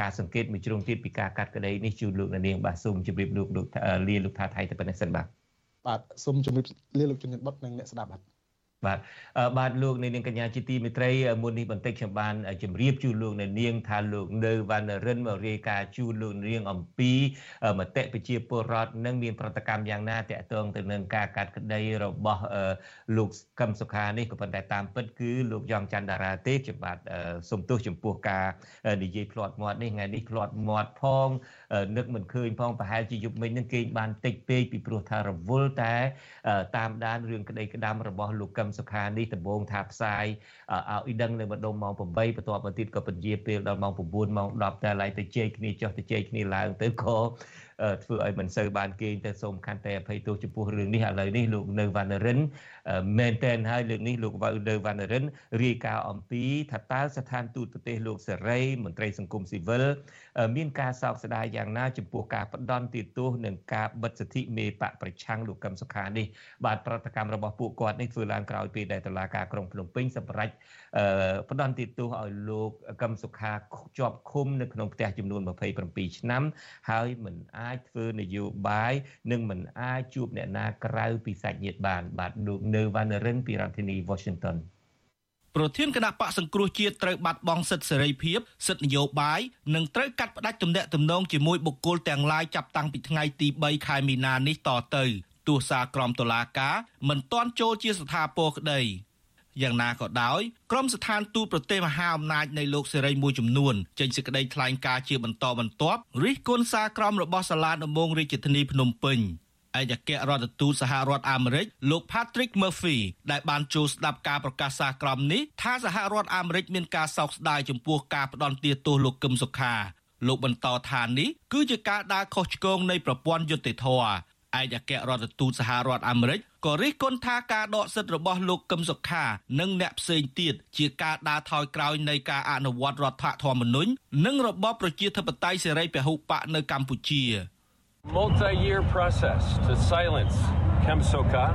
ការសង្កេតមួយជ្រុងទៀតពីការកាត់ក្តីនេះជូនលោកនាងបាទសូមជម្រាបលោកលោកលាលោកថាថៃទៅប៉ុណ្ណេះសិនបាទបាទសូមជម្រាបលាលោកជំនិតបុតនិងអ្នកស្ដាប់បាទ បាទបាទលោកនាងកញ្ញាជាទីមេត្រីមុននេះបន្តិចខ្ញុំបានជម្រាបជូនលោកនាងថាលោកនៅវណ្ណរិនមករាយការណ៍ជូនលោកនាងអំពីមតិប្រជាពលរដ្ឋនិងមានប្រតិកម្មយ៉ាងណាតកតងទៅនឹងការកាត់ក្តីរបស់លោកកឹមសុខានេះក៏ប៉ុន្តែតាមពិតគឺលោកយ៉ងច័ន្ទតារាទេខ្ញុំបាទសូមទោសចំពោះការនិយាយផ្លាត់មាត់នេះថ្ងៃនេះផ្លាត់មាត់ផងនឹកមិនឃើញផងប្រហែលជាយប់មិញនឹងគេបានតិចពេកពីព្រោះថារវល់តែតាមដានរឿងក្តីក្តាំរបស់លោកកឹមសុខានេះដំបូងថាផ្សាយឲ្យដឹងនៅម្ដុំម៉ោង8បន្ទាប់មកទៀតក៏ពន្យាពេលដល់ម៉ោង9ម៉ោង10តែឡើងទៅជែកគ្នាចុះទៅជែកគ្នាឡើងទៅក៏ធ្វើឲ្យមិនសូវបានគេងទៅសូមខន្តីអភ័យទោសចំពោះរឿងនេះឥឡូវនេះលោកនៅវណ្ណរិនមែនតែនហើយលើកនេះលោកវ៉ៅនៅវណ្ណរិនរាយការណ៍អំពីថាតើស្ថានទូតប្រទេសលោកសេរីមន្ត្រីសង្គមស៊ីវិលមានការសោកស្ដាយយ៉ាងណាចំពោះការផ្ដន់ទាទោសនិងការបិទសិទ្ធិមេបកប្រឆាំងលោកកឹមសុខានេះបាទប្រតិកម្មរបស់ពួកគាត់នេះធ្វើឡើងក្រោយពេលដែលតុលាការក្រុងភ្នំពេញសម្រេចផ្ដន់ទាទោសឲ្យលោកកឹមសុខាជាប់ឃុំនៅក្នុងផ្ទះចំនួន27ឆ្នាំហើយមិនអាចធ្វើនយោបាយនិងមិនអាចជួបអ្នកណាក្រៅពីសាច់ញាតិបានបាទលោកនៅវណ្ណរិនពីរដ្ឋធានី Washington ប្រធានគណៈបកសង្គ្រោះជាតិត្រូវបាត់បង់សិទ្ធិសេរីភាពសិទ្ធិនយោបាយនិងត្រូវកាត់ផ្តាច់ទំនាក់ទំនងជាមួយបុគ្គលទាំងឡាយចាប់តាំងពីថ្ងៃទី3ខែមីនានេះតទៅទោះសារក្រមតុលាការមិនទាន់ចូលជាស្ថាពរក្តីយ៉ាងណាក៏ដោយក្រមស្ថានទូតប្រទេសមហាអំណាចនៃលោកសេរីមួយចំនួនចេញសេចក្តីថ្លែងការណ៍ជាបន្តបន្ទាប់រិះគន់សារក្រមរបស់សាលាដំបងរាជធានីភ្នំពេញ ឯកអគ្គរដ្ឋទូតសហរដ្ឋអាមេរិកលោក Patrick Murphy ដែលបានចូលស្ដាប់ការប្រកាសសារក្រមនេះថាសហរដ្ឋអាមេរិកមានការសោកស្ដាយចំពោះការផ្ដន់ទាទោសលោកកឹមសុខាលោកបន្តថានេះគឺជាការដើរខុសឆ្គងនៃប្រព័ន្ធយុត្តិធម៌ឯកអគ្គរដ្ឋទូតសហរដ្ឋអាមេរិកក៏រិះគន់ថាការដកសិទ្ធិរបស់លោកកឹមសុខា និងអ្នកផ្សេងទៀតជាការដើរថយក្រោយនៃការអនុវត្តរដ្ឋធម្មនុញ្ញនិងរបបប្រជាធិបតេយ្យសេរីពហុបកនៅកម្ពុជា multi-year process to silence Kemsoka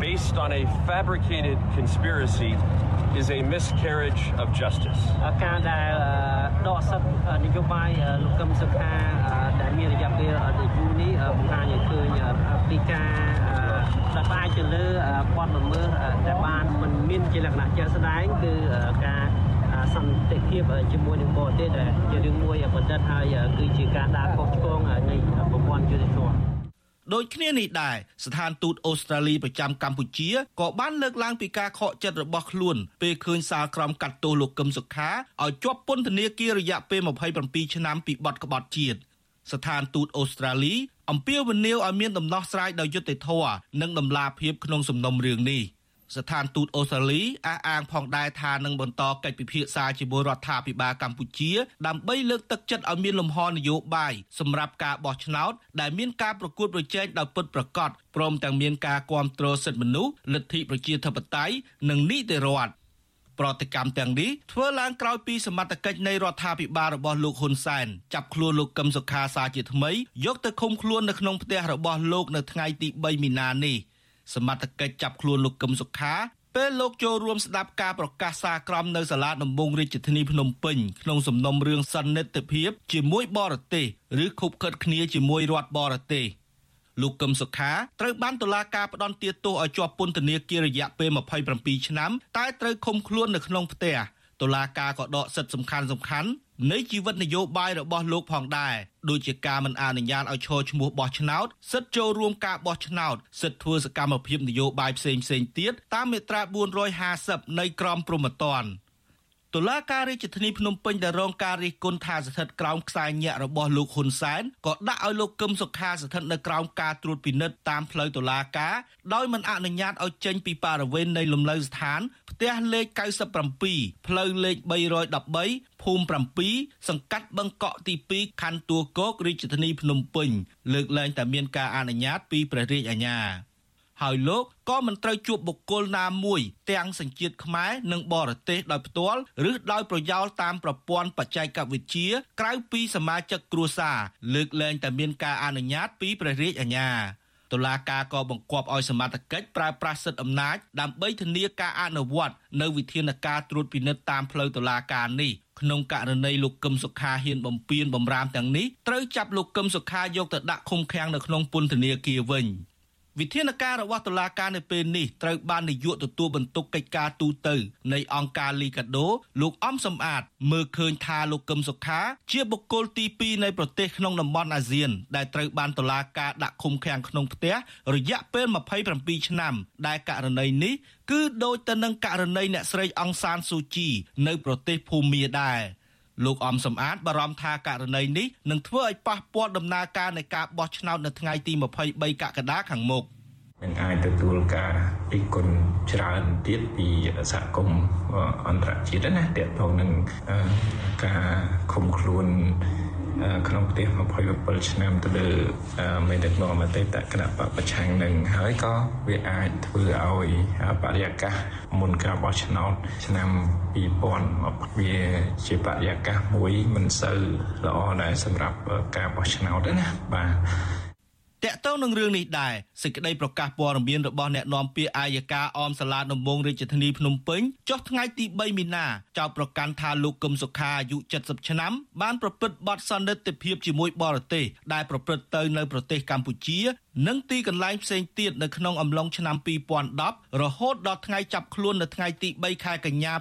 based on a fabricated conspiracy is a miscarriage of justice. ការដែលដកសិទ្ធិនយោបាយលោកកឹមសុខាដែលមានរយៈពេលដ៏យូរនេះបង្ហាញឲ្យឃើញពីការដែលផ្អែកទៅលើបទល្មើសដែលបានមិនមានជាលក្ខណៈជាក់ស្ដែងគឺការ សន្តិភាពជាមួយនឹងបរទេសដែលជារឿងមួយបណ្ឌិតហើយគឺជាការដើរខុសឆ្គងនៃប្រព័ន្ធយុតិធម៌ដូចគ្នានេះដែរស្ថានទូតអូស្ត្រាលីប្រចាំកម្ពុជាក៏បានលើកឡើងពីការខកចិត្តរបស់ខ្លួនពេលឃើញសាលក្រមកាត់ទោសលោកកឹមសុខាឲ្យជាប់ពន្ធនាគាររយៈពេល27ឆ្នាំពីបទក្បត់ជាតិស្ថានទូតអូស្ត្រាលីអំពាវនាវឲ្យមានដំណោះស្រាយដោយយុត្តិធម៌និងដំណាភាពក្នុងសំណុំរឿងនេះ។ ស្ថានទូតអូស្ត្រាលីអះអាងផងដែរថានឹងបន្តកិច្ចពិភាក្សាជាមួយរដ្ឋាភិបាលកម្ពុជាដើម្បីលើកទឹកចិត្តឲ្យមានលំហនយោបាយសម្រាប់ការបោះឆ្នោតដែលមានការប្រកួតប្រជែងដោយពិតប្រាកដព្រមទាំងមានការគ្រប់គ្រងសិទ្ធិមនុស្សលទ្ធិប្រជាធិបតេយ្យនិងនីតិរដ្ឋប្រតិកម្មទាំងនេះធ្វើឡើងក្រោយពីសមត្ថកិច្ចនៃរដ្ឋាភិបាលរបស់លោកហ៊ុនសែនចាប់ខ្លួនលោកកឹមសុខាសាជាថ្មីយកទៅឃុំខ្លួននៅក្នុងផ្ទះរបស់លោកនៅថ្ងៃទី3មីនានេះ សមត្ថកិច្ចចាប់ខ្លួនលោកកឹមសុខាពេលលោកចូលរួមស្ដាប់ការប្រកាសសារក្រមនៅសាលាដំបងរាជធានីភ្នំពេញក្នុងសំណុំរឿងសន្និទ្ធភាពជាមួយបរទេសឬខុបខិតគ្នាជាមួយរដ្ឋបរទេសលោកកឹមសុខាត្រូវបានតុលាការផ្ដន្ទាទោសឲ្យជាប់ពន្ធនាគាររយៈពេល27ឆ្នាំតែត្រូវឃុំខ្លួននៅក្នុងផ្ទះតុលាការក៏ដកសិទ្ធិសំខាន់សំខាន់ នៃជីវិតនយោបាយរបស់លោកផងដែរដូចជាការមិនអនុញ្ញាតឲ្យឈរឈ្មោះបោះឆ្នោតសិទ្ធិចូលរួមការបោះឆ្នោតសិទ្ធិធ្វើសកម្មភាពនយោបាយផ្សេងផ្សេងទៀតតាមមាត្រា450នៃក្រមព្រហ្មទណ្ឌ តុលាការរាជធានីភ្នំពេញដែលរងការរិះគន់ថាស្ថិតក្រោមខ្សែញាក់របស់លោកហ៊ុនសែនក៏ដាក់ឲ្យលោកកឹមសុខាស្ថិតនៅក្រោមការត្រួតពិនិត្យតាមផ្លូវតុលាការដោយមិនអនុញ្ញាតឲ្យចេញពីបរិវេណនៃលំនៅស្ថានផ្ទះលេខ97ផ្លូវលេខ313ភូមិ7សង្កាត់បឹងកក់ទី2ខណ្ឌទួលគោករាជធានីភ្នំពេញលើកលែងតែមានការអនុញ្ញាតពីព្រះរាជអាជ្ញា ហើយលោកក៏មិនត្រូវជួបបុគ្គលណាមួយទាំងសញ្ជាតិខ្មែរនិងបរទេសដោយផ្ទាល់ឬដោយប្រយោលតាមប្រព័ន្ធបច្ចេកវិទ្យាក្រៅពីសមាជិកគ្រួសារលើកលែងតែមានការអនុញ្ញាតពីព្រះរាជអាជ្ញាតុលាការក៏បង្គាប់ឲ្យសមត្ថកិច្ចប្រើប្រាស់សិទ្ធិអំណាចដើម្បីធានាការអនុវត្តនៅវិធានការត្រួតពិនិត្យតាមផ្លូវតុលាការនេះក្នុងករណីលោកកឹមសុខាហ៊ានបំពេញបំរាមទាំងនេះត្រូវចាប់លោកកឹមសុខាយកទៅដាក់ឃុំឃាំងនៅក្នុងពន្ធនាគារវិញ។ វិធានការរបស់តុលាការនៅពេលនេះត្រូវបាននាយកទទួលបន្ទុកកិច្ចការទូតទៅនៃអង្គការលីកាដូ លោកអំសំអាត មើលឃើញថាលោកកឹមសុខា ជាបុគ្គលទី2នៃប្រទេសក្នុងតំបន់អាស៊ាន ដែលត្រូវបានតុលាការដាក់ឃុំឃាំងក្នុងផ្ទះរយៈពេល27ឆ្នាំដែលករណីនេះគឺដូចទៅនឹងករណីអ្នកស្រីអង្សានស៊ូជី នៅប្រទេសភូមាដែរ លោកអំសំអាតបារម្ភថាករណីនេះនឹងធ្វើឲ្យប៉ះពាល់ដំណើរការនៃការបោះឆ្នោតនៅថ្ងៃទី23កក្កដាខាងមុខនឹងអាចទទួលការរិះគន់ច្រើនទៀតពីសហគមន៍អន្តរជាតិណាទាក់ទងនឹងការឃុំខ្លួន ក្នុងផ្ទះ27ឆ្នាំទៅលើមេដឹកនាំអតីតគណៈបពប្រឆាំងនឹងហើយក៏វាអាចធ្វើឲ្យបរិយាកាសមុនការបោះឆ្នោតឆ្នាំ2020វាជាបរិយាកាសមួយមិនសូវល្អដែរសម្រាប់ការបោះឆ្នោតណាបាទ តកតងនឹងរឿងនេះដែរសេចក្តីប្រកាសព័ត៌មានរបស់អ្នកនាំពាក្យអាយកាអមសាលាដំបងរាជធានីភ្នំពេញចុះថ្ងៃទី3មីនាចោទប្រកាន់ថាលោកកឹមសុខាអាយុ70ឆ្នាំបានប្រព្រឹត្តបទសន្តិទិភាពជាមួយបរទេសដែលប្រព្រឹត្តទៅនៅប្រទេសកម្ពុជា និងទីកន្លែងផ្សេងទៀតនៅក្នុងអំឡុងឆ្នាំ2010រហូតដល់ថ្ងៃចាប់ខ្លួននៅថ្ងៃទី3ខែកញ្ញា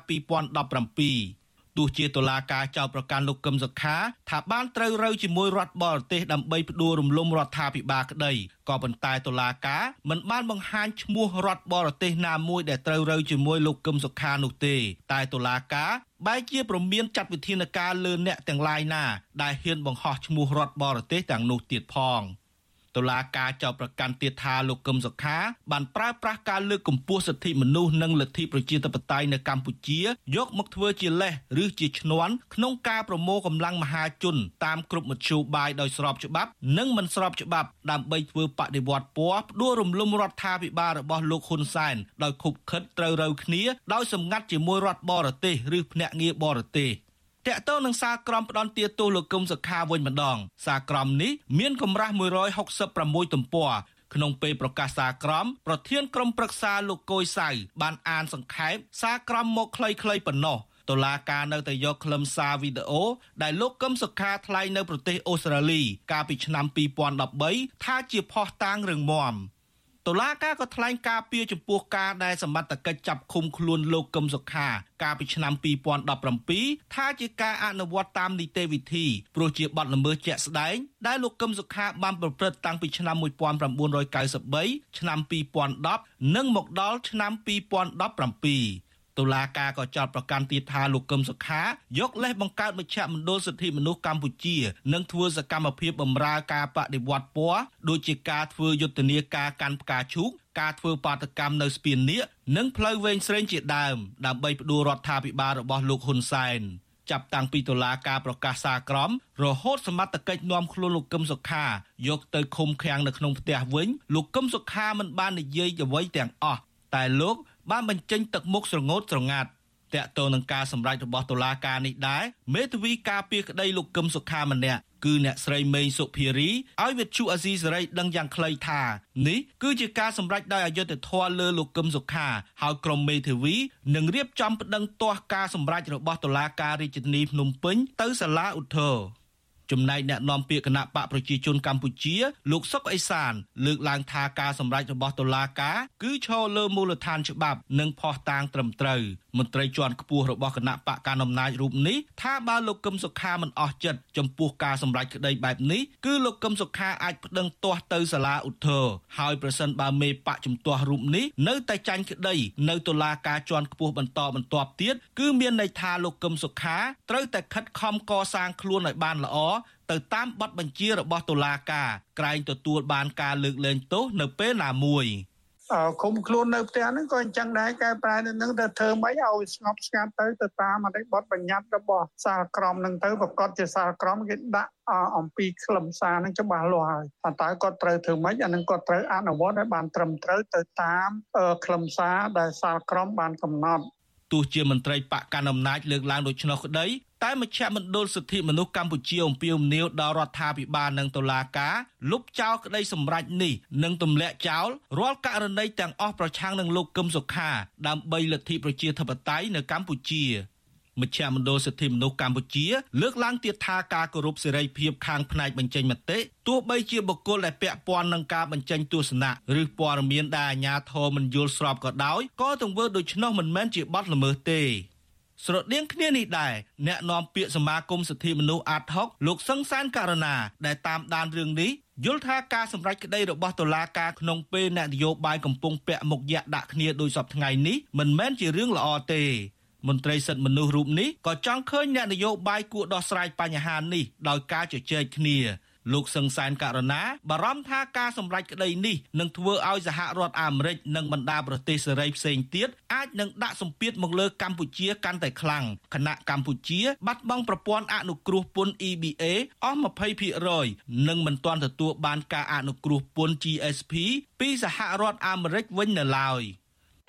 2017 ទោះជាតុលាការចោទប្រកាន់លោកកឹមសុខាថាបានត្រូវរើជាមួយរដ្ឋបរទេសដើម្បីផ្ដួលរំលំរដ្ឋាភិបាលក្តីក៏ប៉ុន្តែតុលាការមិនបានបង្ហាញឈ្មោះរដ្ឋបរទេសណាមួយដែលត្រូវរើជាមួយលោកកឹមសុខានោះទេ តែតុលាការបែរជាប្រមានចាត់វិធានការលើអ្នកទាំងឡាយណាដែលហ៊ានបង្ហោះឈ្មោះរដ្ឋបរទេសទាំងនោះទៀតផង។ តុលាការចោទប្រកាន់ទៀតថាលោកកឹមសុខាបានប្រើប្រាស់ការលើកកម្ពស់សិទ្ធិមនុស្សនិងលទ្ធិប្រជាធិបតេយ្យនៅកម្ពុជា យកមកធ្វើជាលេសឬជាឈ្នន់ក្នុងការប្រមូលកម្លាំងមហាជនតាមគ្រប់មធ្យោបាយដោយស្របច្បាប់និងមិនស្របច្បាប់ដើម្បីធ្វើបដិវត្តពណ៌ផ្ដួលរំលំរដ្ឋាភិបាលរបស់លោកហ៊ុនសែនដោយខុបខិតត្រូវរើគ្នា ដោយសម្ងាត់ជាមួយរដ្ឋបរទេសឬភ្នាក់ងារបរទេស តកតងនឹងសារក្រមផ្ដន់ទាទោសលោកកឹមសុខាវិញម្ដង សារក្រមនេះមានកម្រាស់166ទំព័រក្នុងពេលប្រកាសសារក្រមប្រធានក្រុមប្រឹក្សាលោកកុយសៅបានអានសង្ខេបសារក្រមមកខ្លីៗប៉ុណ្ណោះតុលាការនៅតែយកខ្លឹមសារវីដេអូដែលលោកកឹមសុខាថ្លែងនៅប្រទេសអូស្ត្រាលី កាលពីឆ្នាំ2013ថាជាផុសតាងរឿងមម តុលាការក៏ថ្លែងការពីចំពោះការដែលសមត្ថកិច្ចចាប់ឃុំខ្លួនលោកកឹមសុខា កាលពីឆ្នាំ2017ថាជាការអនុវត្តតាមនីតិវិធីព្រោះជាបទល្មើសជាក់ស្ដែងដែលលោកកឹមសុខាបានប្រព្រឹត្តតាំងពីឆ្នាំ1993ឆ្នាំ2010និងមកដល់ឆ្នាំ2017 តុលាការក៏ចោទប្រកាន់ទៀតថាលោកកឹមសុខាយកលេសបង្កើតមជ្ឈមណ្ឌលសិទ្ធិមនុស្សកម្ពុជា និងធ្វើសកម្មភាពបម្រើការបដិវត្តពណ៌ដូចជាការធ្វើយុទ្ធនាការកាន់ផ្កាឈូកការធ្វើបាតកម្មនៅស្ពាននៀកនិងផ្លូវវែងស្រេងជាដើមដើម្បីផ្ដួលរដ្ឋាភិបាលរបស់លោកហ៊ុនសែនចាប់តាំងពីតុលាការប្រកាសសារក្រមរហូតសមត្ថកិច្ចនាំខ្លួនលោកកឹមសុខាយកទៅឃុំឃាំងនៅក្នុងផ្ទះវិញលោកកឹមសុខាមិនបាននិយាយអ្វីទាំងអស់តែលោក បានបញ្ចេញទឹកមុខស្រងោតស្រងាត់តកតងនឹងការសម្រេចរបស់តុលាការនេះដែរមេធាវីការពារក្តីលោកកឹមសុខាម្នាក់គឺអ្នកស្រីមេងសុភារីឲ្យវិទ្យុអាស៊ីសេរីដឹងយ៉ាងខ្លីថានេះគឺជាការសម្រេចដោយអយុត្តិធម៌លើលោកកឹមសុខាហើយក្រុមមេធាវីនឹងរៀបចំប្តឹងទាស់ការសម្រេចរបស់តុលាការរាជធានីភ្នំពេញទៅសាលាឧទ្ធរណ៍ ចំណែកអ្នកនាំពាក្យគណៈបកប្រជាជនកម្ពុជា លោកសុកអេសាន លើកឡើងថាការសម្រេចរបស់តុលាការគឺឈរលើមូលដ្ឋានច្បាប់ និងភ័ស្តុតាងត្រឹមត្រូវមន្ត្រីជាន់ខ្ពស់របស់គណៈបកកណ្ដាលអំណាចរូបនេះថាបើលោកកឹមសុខាមិនអស់ចិត្តចំពោះការសម្រេចក្តីបែបនេះគឺលោកកឹមសុខាអាចប្តឹងទាស់ទៅសាលាឧទ្ធរហើយប្រសិនបើមេបកជំទាស់រូបនេះនៅតែចាញ់ក្តីនៅតុលាការជាន់ខ្ពស់បន្តបន្ទាប់ទៀតគឺមានន័យថាលោកកឹមសុខាត្រូវតែខិតខំកសាងខ្លួនឲ្យបានល្អទៅតាមបទបញ្ជារបស់តុលាការក្រែងទទួលបានការលើកលែងទោសនៅពេលណាមួយ ឃុំខ្លួននៅផ្ទះហ្នឹងក៏អញ្ចឹងដែរកែប្រែទៅនឹងទៅធ្វើម៉េចឲ្យស្ងប់ស្ងាត់ទៅទៅតាមអតីតបទបញ្ញត្តិរបស់សាលក្រមហ្នឹងទៅប្រកាសជាសាលក្រមគេដាក់អំពីខ្លឹមសារហ្នឹងច្បាស់លាស់ហើយប៉ុន្តែគាត់ត្រូវធ្វើម៉េចអានឹងគាត់ត្រូវអនុវត្តឲ្យបានត្រឹមត្រូវទៅតាមខ្លឹមសារដែលសាលក្រមបានកំណត់ទោះជាមន្ត្រីបកកណ្ដាលអំណាចលើកឡើងដូច្នោះក្តី តែមជ្ឈមណ្ឌលសិទ្ធិមនុស្សកម្ពុជាអំពាវនាវដល់រដ្ឋាភិបាលនិងតុលាការលុបចោលក្តីសម្រេចនេះនិងទម្លាក់ចោលរាល់ករណីទាំងអស់ប្រឆាំងនឹងលោកកឹមសុខា ដើម្បីលទ្ធិប្រជាធិបតេយ្យនៅកម្ពុជាមជ្ឈមណ្ឌលសិទ្ធិមនុស្សកម្ពុជា លើកឡើងទៀតថាការគោរពសេរីភាពខាងផ្នែកបញ្ចេញមតិទោះបីជាបុគ្គលដែលពាក់ព័ន្ធនឹងការបញ្ចេញទស្សនៈឬព័ត៌មានដែលអាជ្ញាធរមិនយល់ស្របក៏ដោយក៏ទង្វើដូច្នោះមិនមែនជាបទល្មើសទេ ស្រដៀងគ្នានេះដែរអ្នកនាំពាក្យសមាគមសិទ្ធិមនុស្សអាតហុកលោកសង្សានករណាដែលតាមដានរឿងនេះយល់ថាការសម្រេចក្តីរបស់តុលាការក្នុងពេលអ្នកនយោបាយកំពុងពាក់មុខយៈដាក់គ្នាដោយសពថ្ងៃនេះមិនមែនជារឿងល្អទេមន្ត្រីសិទ្ធិមនុស្សរូបនេះក៏ចង់ឃើញអ្នកនយោបាយគួរដោះស្រាយបញ្ហានេះដោយការជជែកគ្នា លោកសង្សានករណាបារម្ភថាការសម្រេចក្តីនេះនឹងធ្វើឲ្យសហរដ្ឋអាមេរិកនិងបណ្ដាប្រទេសសេរីផ្សេងទៀតអាចនឹងដាក់សម្ពាធមកលើកម្ពុជាកាន់តែខ្លាំងខណៈកម្ពុជាបាត់បង់ប្រព័ន្ធអនុគ្រោះពន្ធ EBA អស់20%និងមិនទាន់ទទួលបានការអនុគ្រោះពន្ធ GSP ពីសហរដ្ឋអាមេរិកវិញនៅឡើយ។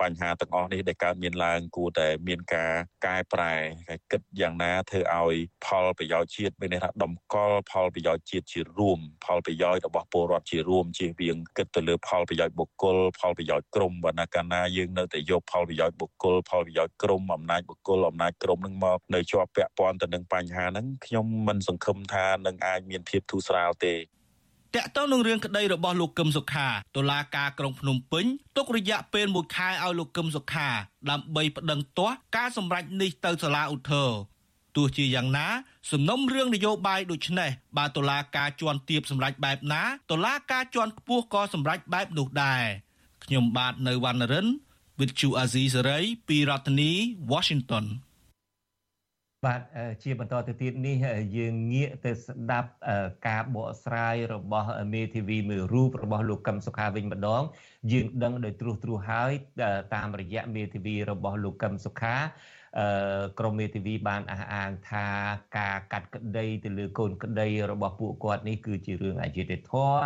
បញ្ហាទាំងអស់នេះដែលកើតមានឡើង គួរតែមានការកែប្រែហើយគិតយ៉ាងណាធ្វើឲ្យផលប្រយោជន៍ជាតិមានន័យថាដំកល់ផលប្រយោជន៍ជាតិជារួម ផលប្រយោជន៍របស់ពលរដ្ឋជារួមជៀសវាងគិតទៅលើផលប្រយោជន៍បុគ្គលផលប្រយោជន៍ក្រុមបើណាកាលណាយើងនៅតែយកផលប្រយោជន៍បុគ្គលផលប្រយោជន៍ក្រុមអំណាចបុគ្គលអំណាចក្រុមនឹងមកនៅជាប់ពាក់ព័ន្ធទៅនឹងបញ្ហាហ្នឹងខ្ញុំមិនសង្ឃឹមថានឹងអាចមានភាពធូរស្រាលទេ តកតទៅនឹងរឿងក្តីរបស់លោកកឹមសុខាតុលាការក្រុងភ្នំពេញទុករយៈពេល1ខែឲ្យលោកកឹមសុខា ដើម្បីប្តឹងទាស់ការសម្រេចនេះទៅសាលាឧទ្ធរទោះជាយ៉ាងណាសំណុំរឿងនយោបាយដូចនេះបើតុលាការជាន់ទាបសម្រេចបែបណាតុលាការជាន់ខ្ពស់ក៏សម្រេចបែបនោះដែរខ្ញុំបាទនៅវណ្ណរិន With Chu Azizi Saray ពីរដ្ឋធានី Washington បាទជាបន្តទៅទៀតនេះយើងងាកទៅស្ដាប់ការបកស្រាយរបស់មេធាវីមួយរូបរបស់លោកកឹមសុខាវិញម្ដង យើងដឹងដោយត្រួសត្រាសហើយតាមរយៈមេធាវីរបស់លោកកឹមសុខាអឺក្រមមេធាវីបានអះអាងថាការកាត់ក្តីទៅលើកូនក្តីរបស់ពួកគាត់នេះគឺជារឿងអយុត្តិធម៌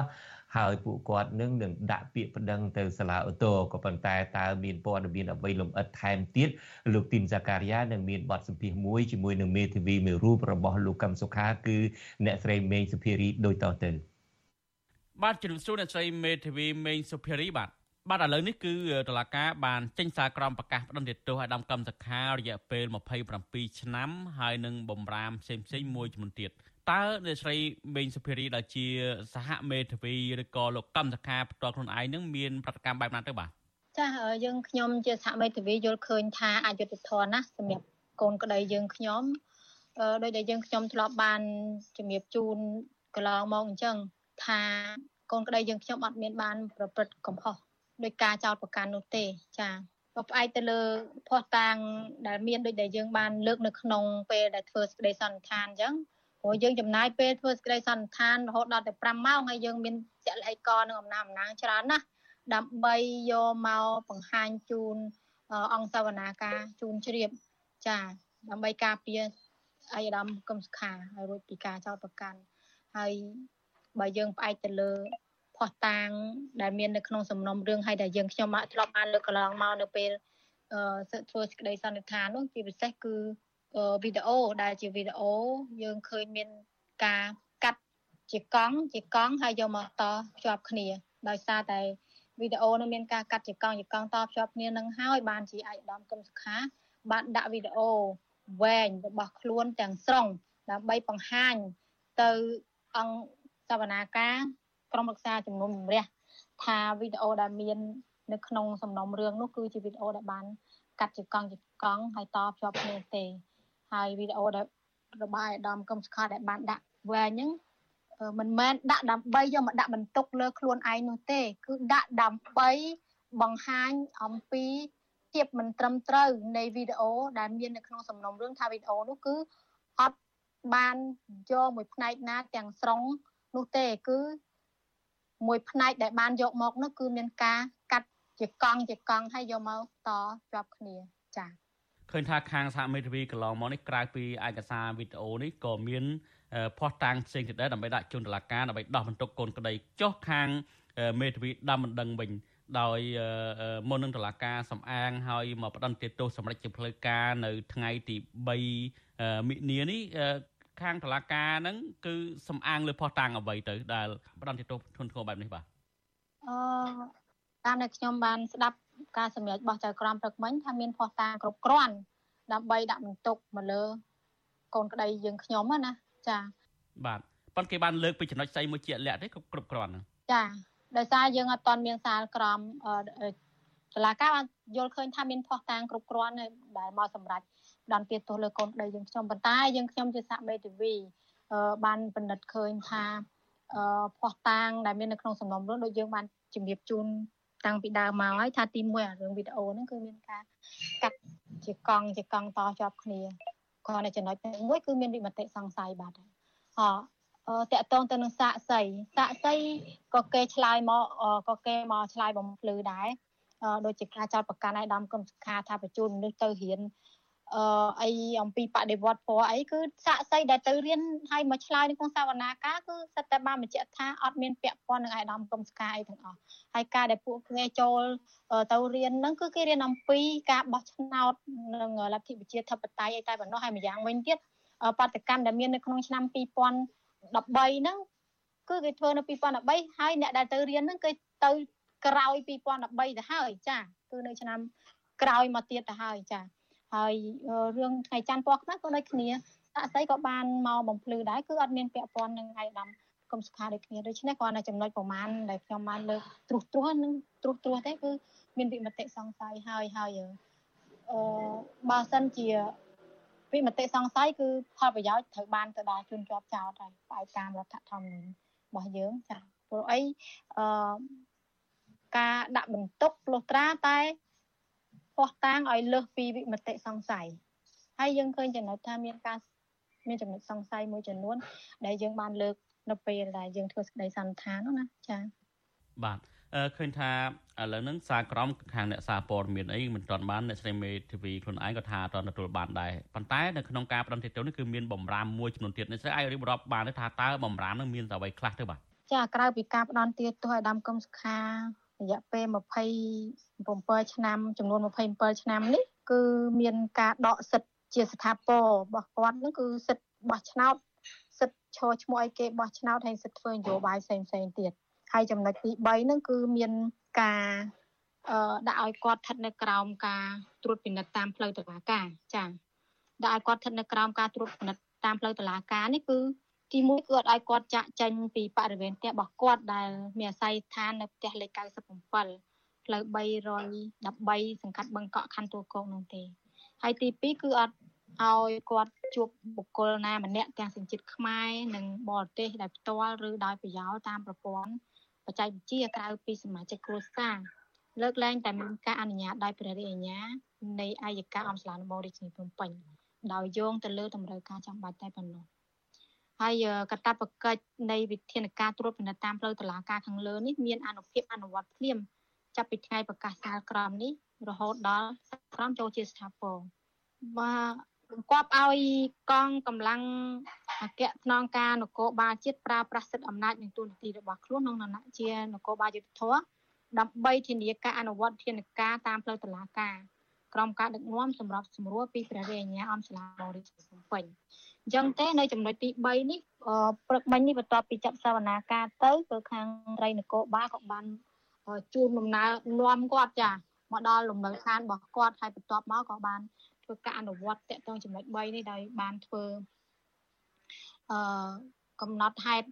ហើយពួកគាត់នឹងនឹងដាក់ពាក្យប្តឹងទៅសាលាឧទ្ធរក៏ប៉ុន្តែតើមានព័ត៌មានអ្វីលម្អិតថែមទៀតលោកទីនសាការីយ៉ានឹងមានបទសម្ភាសន៍មួយជាមួយនឹងមេធាវីមួយរូបរបស់លោកកឹមសុខាគឺអ្នកស្រីមេងសុភារីដូចតទៅបាទជំរាបសួរអ្នកស្រីមេធាវីមេងសុភារីបាទបាទឥឡូវនេះគឺតឡាកាបានចេញសារក្រមប្រកាសផ្តន្ទាទោសឲ្យដំកម្មសខារយៈពេល27ឆ្នាំហើយនឹងបំរាមផ្សេងផ្សេងមួយចំនួនទៀត តើអ្នកស្រីមេងសុភារីដែលជាសហមេធាវីឬក៏លោកកម្មសខាផ្ទាល់ខ្លួនឯងនឹងមានប្រតិកម្មបែបណាទៅបាទចាយើងខ្ញុំជាសហមេធាវីយល់ឃើញថាអយុត្តិធម៌ណាស់សម្រាប់កូនក្តីយើងខ្ញុំអឺដោយដែលយើងខ្ញុំធ្លាប់បានជំរាបជូនកន្លងមកអញ្ចឹងថាកូនក្តីយើងខ្ញុំអត់មានបានប្រព្រឹត្តកំហុសដោយការចោទប្រកាន់នោះទេចាក៏ផ្អែកទៅលើភ័ស្តុតាងដែលមានដូចដែលយើងបានលើកនៅក្នុងពេលដែលធ្វើសេចក្តីសន្និដ្ឋានអញ្ចឹង ព្រោះយើងចំណាយពេលធ្វើសេចក្តីសន្និដ្ឋានរហូតដល់តែ5ម៉ោងហើយយើងមានជាក់លាក់កនឹងអំណាចអំណាងច្រើនណាស់ដើម្បីយកមកបង្ហាញជូនអង្គសវនាការជូនជ្រាបចាដើម្បីការពារអាយដាមកឹមសុខាឲ្យរួចពីការចោទប្រកាន់ហើយបើយើងផ្អែកទៅលើផោះតាងដែលមាននៅក្នុងសំណុំរឿងហើយដែលយើងខ្ញុំបានធ្លាប់បានលើកកន្លងមកនៅពេលអឺធ្វើសេចក្តីសន្និដ្ឋាននោះជាពិសេសគឺ វីដេអូដែលជាវីដេអូយើងឃើញមានការកាត់ជាកង់ជាកង់ហើយយកមកតភ្ជាប់គ្នាដោយសារតែវីដេអូនោះមានការកាត់ជាកង់ជាកង់តភ្ជាប់គ្នានឹងហើយបានជាអាយដាមកឹមសុខាបានដាក់វីដេអូវែងរបស់ខ្លួនទាំងស្រុងដើម្បីបង្ហាញទៅអង្គសវនាការក្រុមរក្សាជំនុំជម្រះថាវីដេអូដែលមាននៅក្នុងសំណុំរឿងនោះគឺជាវីដេអូដែលបានកាត់ជាកង់ជាកង់ហើយតភ្ជាប់គ្នាទេ ហើយវីដេអូដែលរបស់អាដាមកឹមសុខាដែលបានដាក់វែងហ្នឹងមិនមែនដាក់ដើម្បីយកមកដាក់បន្ទុកលើខ្លួនឯងនោះទេ គឺដាក់ដើម្បីបង្ហាញអំពីភាពមិនត្រឹមត្រូវនៃវីដេអូដែលមាននៅក្នុងសំណុំរឿងថាវីដេអូនោះគឺអត់បានយកមួយផ្នែកណាទាំងស្រុងនោះទេគឺមួយផ្នែកដែលបានយកមកនោះគឺមានការកាត់ជាកង់ជាកង់ហើយយកមកតជាប់គ្នាចា៎ ឃើញថាខាងសហមេធាវីកន្លងមកនេះក្រៅពីឯកសារវីដេអូនេះក៏មានភ័ស្តុតាងផ្សេងទៀតដែរដើម្បីដាក់ជូនតុលាការដើម្បីដោះបន្ទុកកូនក្តីចុះខាងមេធាវីដាំមិនដឹងវិញដោយមុននឹងតុលាការសំអាងហើយមកផ្ដន្ទាទោសសម្រាប់ជាផ្លូវការនៅថ្ងៃទី3មិនិនានេះខាងតុលាការហ្នឹងគឺសំអាងលើផុសតាំងអ្វីទៅដែលផ្ដន្ទាទោសធ្ងន់ធ្ងរបែបនេះបាទអឺតាមដែលខ្ញុំបានស្ដាប់ ការសម្រេចរបស់ចៅក្រមព្រឹកមិញថាមានផុសតាំងគ្រប់គ្រាន់ដើម្បីដាក់បន្ទុកមកលើកូនក្តីយើងខ្ញុំណាចាបាទប៉ុន្តែគេបានលើកពីចំណុចស្អីមួយជាក់លាក់ទេគ្រប់គ្រប់គ្រាន់ចាដោយសារយើងអត់ទាន់មានសាលក្រមតឡាការបានយល់ឃើញថាមានផុសតាងគ្រប់គ្រាន់ដែលមកសម្រាប់ដន្ទាទោសលើកូនប្តីយើងខ្ញុំប៉ុន្តែយើងខ្ញុំជាសាក់មេធាវីបានពិនិត្យឃើញថាផុសតាងដែលមាននៅក្នុងសំណុំរឿងដូចយើងបានជំរាបជូន តាំងពីដើមមកហើយថាទី1អារឿងវីដេអូហ្នឹងគឺមានការកាត់ជាកង់ជាកង់តជាប់គ្នាគ្រាន់តែចំណុចមួយគឺមានវិមតិសង្ស័យបាទអតកតងទៅនឹងសាកសីសាកសីក៏គេឆ្លើយមកក៏គេមកឆ្លើយបំភ្លឺដែរដូចជាការចោតប្រកាន់ឲ្យដំកឹមសុខាថាបញ្ជូនមនុស្សទៅរៀន អឺអីអំពីបដិវត្តពណ៌អីគឺសាកសីដែលទៅរៀនហើយមកឆ្លើយនៅក្នុងសវនាការគឺសិតតែបានបញ្ជាក់ថាអត់មានពាក់ព័ន្ធនឹងអាយដាមកឹមសុខាអីទាំងអស់ហើយការដែលពួកគេចូលទៅរៀនហ្នឹងគឺគេរៀនអំពីការបោះឆ្នោតនឹងលទ្ធិប្រជាធិបតេយ្យអីតែប៉ុណ្ណោះហើយម្យ៉ាងវិញទៀតបដកម្មដែលមាននៅក្នុងឆ្នាំ2000 13ហ្នឹងគឺគេធ្វើនៅ2013ហើយអ្នកដែលទៅរៀនហ្នឹងគេទៅក្រោយ2013ទៅហើយចាគឺនៅឆ្នាំក្រោយមកទៀតទៅហើយចា ហើយរឿងថ្ងៃច័ន្ទពណ៌ខ្មៅក៏ដូចគ្នាអស័យក៏បានមកបំភ្លឺដែរគឺអត់មានពាក់ព័ន្ធនឹងឯកឧត្តមគុំសុខាដូចគ្នាដូច្នេះគ្រាន់តែចំណុចប្រមាណដែលខ្ញុំបានលើកត្រួសត្រាសនឹងត្រួសត្រាសទេគឺមានវិមតិសង្ស័យហើយហើយអឺបើសិនជាវិមតិសង្ស័យគឺផលប្រយោជន៍ត្រូវបានទៅដល់ជនជាប់ចោតហើយផ្អែកតាមរដ្ឋធម្មនុញ្ញរបស់យើងចាព្រោះអីអឺការដាក់បន្ទុកលុះត្រាតែ ផោះតាងឲ្យលើសពីវិមតិសង្ស័យហើយយើងឃើញចំណុចថាមានការមានចំណុចសង្ស័យមួយចំនួន ដែលយើងបានលើកនៅពេលដែលយើងធ្វើសេចក្តីសន្និដ្ឋានណាចា៎បាទឃើញថាឥឡូវហ្នឹងសារក្រមខាងអ្នកសារព័ត៌មានអីមិនទាន់បានអ្នកស្រីមេធាវីខ្លួនឯងក៏ថាអត់ទទួលបានដែរប៉ុន្តែនៅក្នុងការផ្ដន្ទាទោសនេះគឺមានបំរាមមួយចំនួនទៀតអ្នកស្រីអាចរៀបរាប់បានទេថាតើបំរាមហ្នឹងមានអ្វីខ្លះទៅបាទចាក្រៅពីការផ្ដន្ទាទោសឲ្យដាំកឹមសុខា រយៈពេល27ឆ្នាំចំនួន27ឆ្នាំនេះគឺមានការដកសិទ្ធជាស្ថាពររបស់គាត់ហ្នឹងគឺសិទ្ធបោះឆ្នោតសិទ្ធឈរឈ្មោះឲ្យគេបោះឆ្នោតហើយសិទ្ធធ្វើនយោបាយផ្សេងៗទៀតហើយចំណុចទី3ហ្នឹងគឺមានការអឺដាក់ឲ្យគាត់ស្ថិតនៅក្រោមការត្រួតពិនិត្យតាមផ្លូវតុលាការចា៎ដាក់ឲ្យគាត់ស្ថិតនៅក្រោមការត្រួតពិនិត្យតាមផ្លូវតុលាការនេះគឺ ទីមួយគឺអត់ឲ្យគាត់ចាក់ចេញពីបរិវេណផ្ទះរបស់គាត់ដែលមានអាស័យដ្ឋាននៅផ្ទះលេខ97ផ្លូវ313សង្កាត់បឹងកក់ខណ្ឌទួលគោកនោះទេហើយទី2គឺអត់ឲ្យគាត់ជួបបុគ្គលណាម្នាក់ទាំងសញ្ជាតិខ្មែរនិងបរទេសដោយផ្ទាល់ឬដោយប្រយោលតាមប្រព័ន្ធបច្ចេកវិទ្យាក្រៅពីសមាជិកគ្រួសារលើកលែងតែមានការអនុញ្ញាតដោយព្រះរាជអាជ្ញានៃអាយកាអំសាលាដំបងរាជធានីភ្នំពេញដោយយោងទៅលើតម្រូវការចាំបាច់តែប៉ុណ្ណោះ ហើយកតាបកិច្ចនៃវិធានការត្រួតពិនិត្យតាមផ្លូវតុលាការខាងលើនេះមានអនុភាពអនុវត្តភ្លាមចាប់ពីថ្ងៃប្រកាសសាលក្រមនេះរហូតដល់ក្រមចូលជាស្ថាពរបាទបង្គាប់ឲ្យកងកម្លាំងអគ្គថ្នាក់ការនគរបាលជាតិប្រើប្រាស់សិទ្ធិអំណាចនិងទូនាទីរបស់ខ្លួនក្នុងឋានៈជានគរបាលយុទ្ធធរដើម្បីធានាការអនុវត្តធានការតាមផ្លូវតុលាការក្រមការដឹកនាំសម្រាប់សម្រួលពីព្រះរាជអាជ្ញាអង្គសាលាបរិយាភ្នំពេញ អញ្ចឹងទេនៅចំណុចទី3នេះព្រឹកមិញនេះបន្ទាប់ពីចាប់សវនាការទៅគឺខាងត្រីនគរបាលក៏បានជួនដំណើរនាំគាត់ចាមកដល់លំនៅឋានរបស់គាត់ហើយបន្ទាប់មកក៏បានធ្វើការអនុវត្តតកតងចំណុច3នេះដោយបានធ្វើអឺកំណត់ហេតុ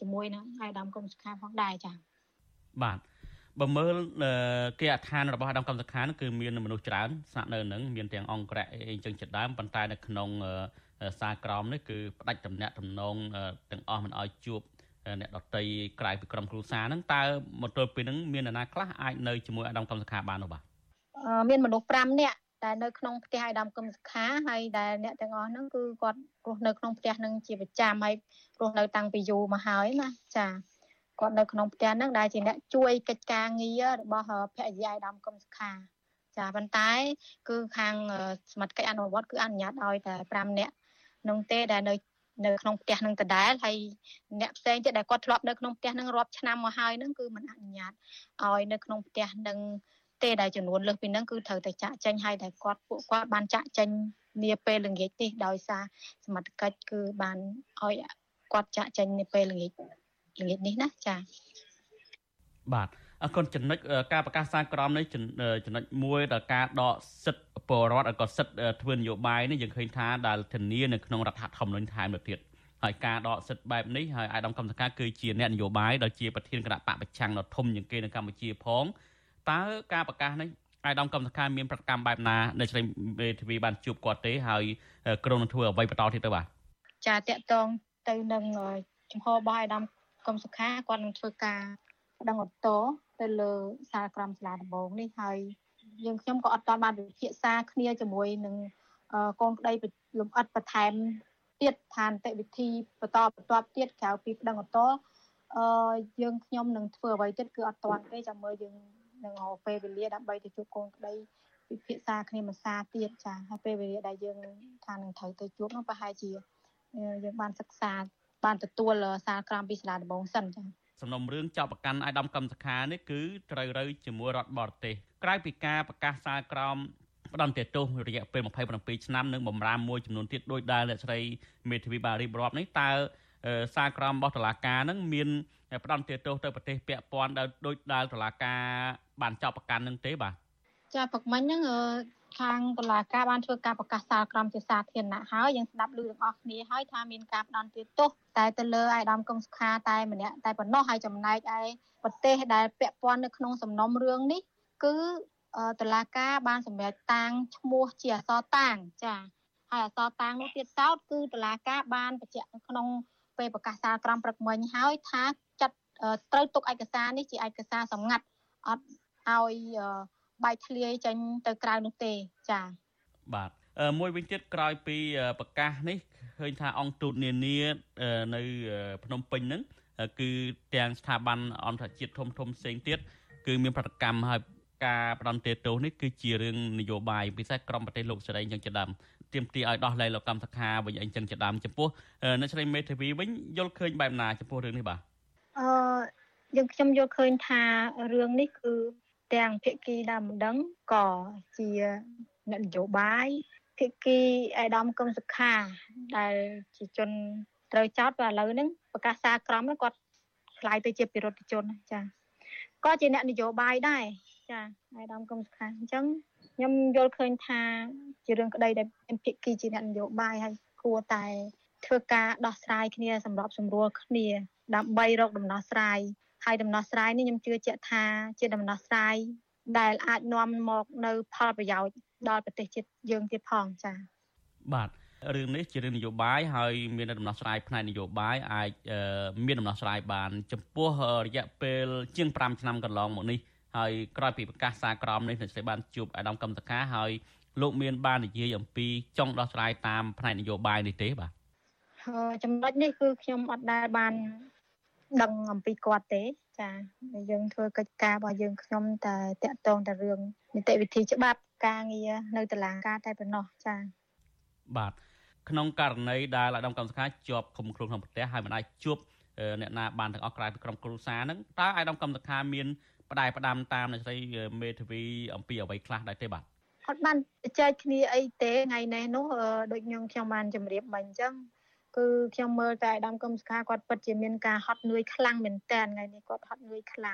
ជាមួយនឹងអាយដាមកុំសុខាផងដែរចា៎បាទបើមើលគេអដ្ឋានរបស់អាដាមកម្មសខាគឺមានមនុស្សច្រើនស្នាក់នៅនឹងមានទាំងអង្គរៈអីចឹងជាដើមប៉ុន្តែនៅក្នុង សារក្រមនេះគឺផ្ដាច់តំណាក់តំណងទាំងអស់មិនឲ្យជួបអ្នកដតីក្រៅពីក្រុមគ្រួសារហ្នឹងតើមកទល់ពេលហ្នឹងមាននរណាខ្លះអាចនៅជាមួយអាដាមកម្មសខាបាននោះបាទមានមនុស្ស5នាក់ដែលនៅក្នុងផ្ទះអាដាមកឹមសុខាហើយដែលអ្នកទាំងអស់ហ្នឹងគឺគាត់រស់នៅក្នុងផ្ទះហ្នឹងជាប្រចាំហើយរស់នៅតាំងពីយូរមកហើយណាចាគាត់នៅក្នុងផ្ទះហ្នឹងដែលជាអ្នកជួយកិច្ចការងាររបស់ភរិយាអាដាមកឹមសុខាចាប៉ុន្តែ គឺខាងសមាជិកអនុវត្តគឺអនុញ្ញាតឲ្យតែ5នាក់ នោះទេដែលនៅនៅក្នុងផ្ទះនឹងដដែលហើយអ្នកផ្សេងទៀតដែលគាត់ធ្លាប់នៅក្នុងផ្ទះនឹងរាប់ឆ្នាំមកហើយនឹងគឺមិនអនុញ្ញាតឲ្យនៅក្នុងផ្ទះនឹងទេដែលចំនួនលើសពីហ្នឹងគឺត្រូវតែចាក់ចេញឲ្យតែគាត់ពួកគាត់បានចាក់ចេញនាពេលល្ងាចនេះដោយសារសមត្ថកិច្ចគឺបានឲ្យគាត់ចាក់ចេញនាពេលល្ងាចល្ងាចនេះណាចា៎បាទ អរគុណចំណុចការប្រកាសសារក្រមនេះចំណុចមួយដល់ការដកសិទ្ធិពលរដ្ឋឲ្យក៏សិទ្ធិធ្វើនយោបាយនេះយើងឃើញថាដែលធានានៅក្នុងរដ្ឋធម្មនុញ្ញថែមទៅទៀតហើយការដកសិទ្ធិបែបនេះហើយអាយដាមកម្មសកាគឺជាអ្នកនយោបាយដែលជាប្រធានគណៈបកប្រឆាំងដ៏ធំជាងគេនៅកម្ពុជាផងតើការប្រកាសនេះអាយដាមកម្មសខាមានប្រកម្មបែបណានៅឆ្លៃមេធាវីបានជួបគាត់ទេហើយក្រុមនឹងធ្វើអ្វីបន្តទៀតទៅបាទចាតកតងទៅនឹងចំហរបស់អាយដាមកម្មសខាគាត់នឹងធ្វើការប្តឹងឧទ្ធរ ទៅលើសារក្រមសាលាដំបងនេះហើយយើងខ្ញុំក៏អត់តាន់បានវិភាសាគ្នាជាមួយនឹងកូនក្តីលំអិតបន្ថែមទៀតឋានតិវិធីបន្តបន្តទៀតក្រៅពីប្តឹងឧទ្ធរអឺយើងខ្ញុំនឹងធ្វើអ្វីទៀតគឺអត់តាន់ទេចាំមើលយើងនឹងរកពេលវេលាដើម្បីទៅជួបកូនក្តីពិភាក្សាគ្នាមួយសារទៀតចាហើយពេលវេលាដែលយើងថានឹងត្រូវទៅជួបនោះប្រហែលជាយើងបានសិក្សាបានទទួលសារក្រមពីសាលាដំបងសិនចា សំណុំរឿងចោតប្រកាន់អាយដាមកម្មសខានេះគឺត្រូវរើជាមួយរដ្ឋបរទេសក្រៅពីការប្រកាសសារក្រមផ្ដន្ទាទោសរយៈពេល27ឆ្នាំនិងបំរាមមួយចំនួនទៀតដោយដែលអ្នកស្រីមេធាវីបារីបរាប់នេះតើសារក្រមរបស់តុលាការនឹងមានផ្ដន្ទាទោសទៅប្រទេសពាក់ព័ន្ធដោយដែលតុលាការបានចោទប្រកាន់នឹងទេបាទចាប្រកមិញហ្នឹង ខាងតុលាការបានធ្វើការប្រកាសសាលក្រមជាសាធារណៈហើយយើងស្ដាប់ឮទាំងអស់គ្នាហើយថាមានការផ្ដន្ទាទោសតែទៅលើអាយដាមកឹមសុខាតែម្នាក់តែប៉ុណ្ណោះហើយចំណែកឯប្រទេសដែលពាក់ព័ន្ធនៅក្នុងសំណុំរឿងនេះគឺតុលាការបានសម្រេចតាំងឈ្មោះជាអសរតាំងចាហើយអសរតាំងនោះទៀតសោតគឺតុលាការបានបញ្ជាក់នៅក្នុងពេលប្រកាសសាលក្រមព្រឹកមិញហើយថាចាត់ត្រូវទុកឯកសារនេះជាឯកសារសម្ងាត់អត់ឲ្យ បែកធ្លាយចេញទៅក្រៅនោះទេចា៎បាទមួយវិញទៀតក្រោយពីប្រកាសនេះឃើញថាអង្គទូតនានានៅភ្នំពេញហ្នឹងគឺទាំងស្ថាប័នអន្តរជាតិធំធំផ្សេងទៀតគឺមានប្រតិកម្មហើយការផ្ដន់ទេទោសនេះគឺជារឿងនយោបាយពិសេសក្រមប្រទេសលោកសេរីយ៉ាងជាដើមទៀមទីឲ្យដោះលែងលោកកម្មសខាវិញអីចឹងជាដើមចំពោះនៅឆ្លៃមេធាវីវិញយល់ឃើញបែបណាចំពោះរឿងនេះបាទអឺយើងខ្ញុំយល់ឃើញថារឿងនេះគឺ ទាំងភាគីដើមម្ដងក៏ជាអ្នកនយោបាយភាគីអេដាមកឹមសុខាដែលជាជនត្រូវចោទតែឥឡូវហ្នឹងប្រកាសសារក្រមគាត់ខ្លាយទៅជាពិរុទ្ធជនចាក៏ជាអ្នកនយោបាយដែរចាអេដាមកឹមសុខាអញ្ចឹងខ្ញុំយល់ឃើញថាជារឿងក្តីដែលភាគីជាអ្នកនយោបាយហើយគួរតែធ្វើការដោះស្រាយគ្នាសម្របសម្រួលគ្នាដើម្បីរកដំណោះស្រាយ ហើយដំណោះស្រាយនេះខ្ញុំជឿជាក់ថាជាដំណោះស្រាយដែលអាចនាំមកនៅផលប្រយោជន៍ដល់ប្រទេសជាតិយើងទៀតផងចា៎បាទរឿងនេះជារឿងនយោបាយហើយមានដំណោះស្រាយផ្នែកនយោបាយអាចមានដំណោះស្រាយបាន ចំពោះរយៈពេលជាង5ឆ្នាំកន្លងមកនេះហើយក្រោយពីប្រកាសសារក្រមនេះអ្នកស្រីបានជួបអាដាមកម្មតកាហើយលោកមានបាននិយាយអំពីចង់ដោះស្រាយតាមផ្នែកនយោបាយនេះទេបាទចំណុចនេះគឺខ្ញុំអត់ដែលបាន ដឹងអំពីគាត់ទេ ចាយើងធ្វើកិច្ចការរបស់យើងខ្ញុំតែតាក់ទងតែរឿងនីតិវិធីច្បាប់ការងារនៅតុលាការតែប៉ុណ្ណោះចាបាទក្នុងករណីដែលអាដាមកម្មសខាជាប់ឃុំខ្លួនក្នុងប្រទេសហើយមិនអាចជួបអ្នកណាបានទាំងអស់ក្រៅពីក្រុមគ្រួសារហ្នឹងតើអាដាមកម្មសខាមានផ្ដាយផ្ដាំតាមអ្នកស្រីមេធាវីអំពីអ្វីខ្លះដែរទេបាទអត់បានចែកគ្នាអីទេថ្ងៃនេះនោះដូចខ្ញុំខ្ញុំបានជម្រាបមិញអញ្ចឹង គឺខ្ញុំមើលតែអាដាមកឹមសុខាគាត់ពិតជាមានការហត់នឿយខ្លាំងមែនតើថ្ងៃនេះគាត់ហត់នឿយខ្លាំង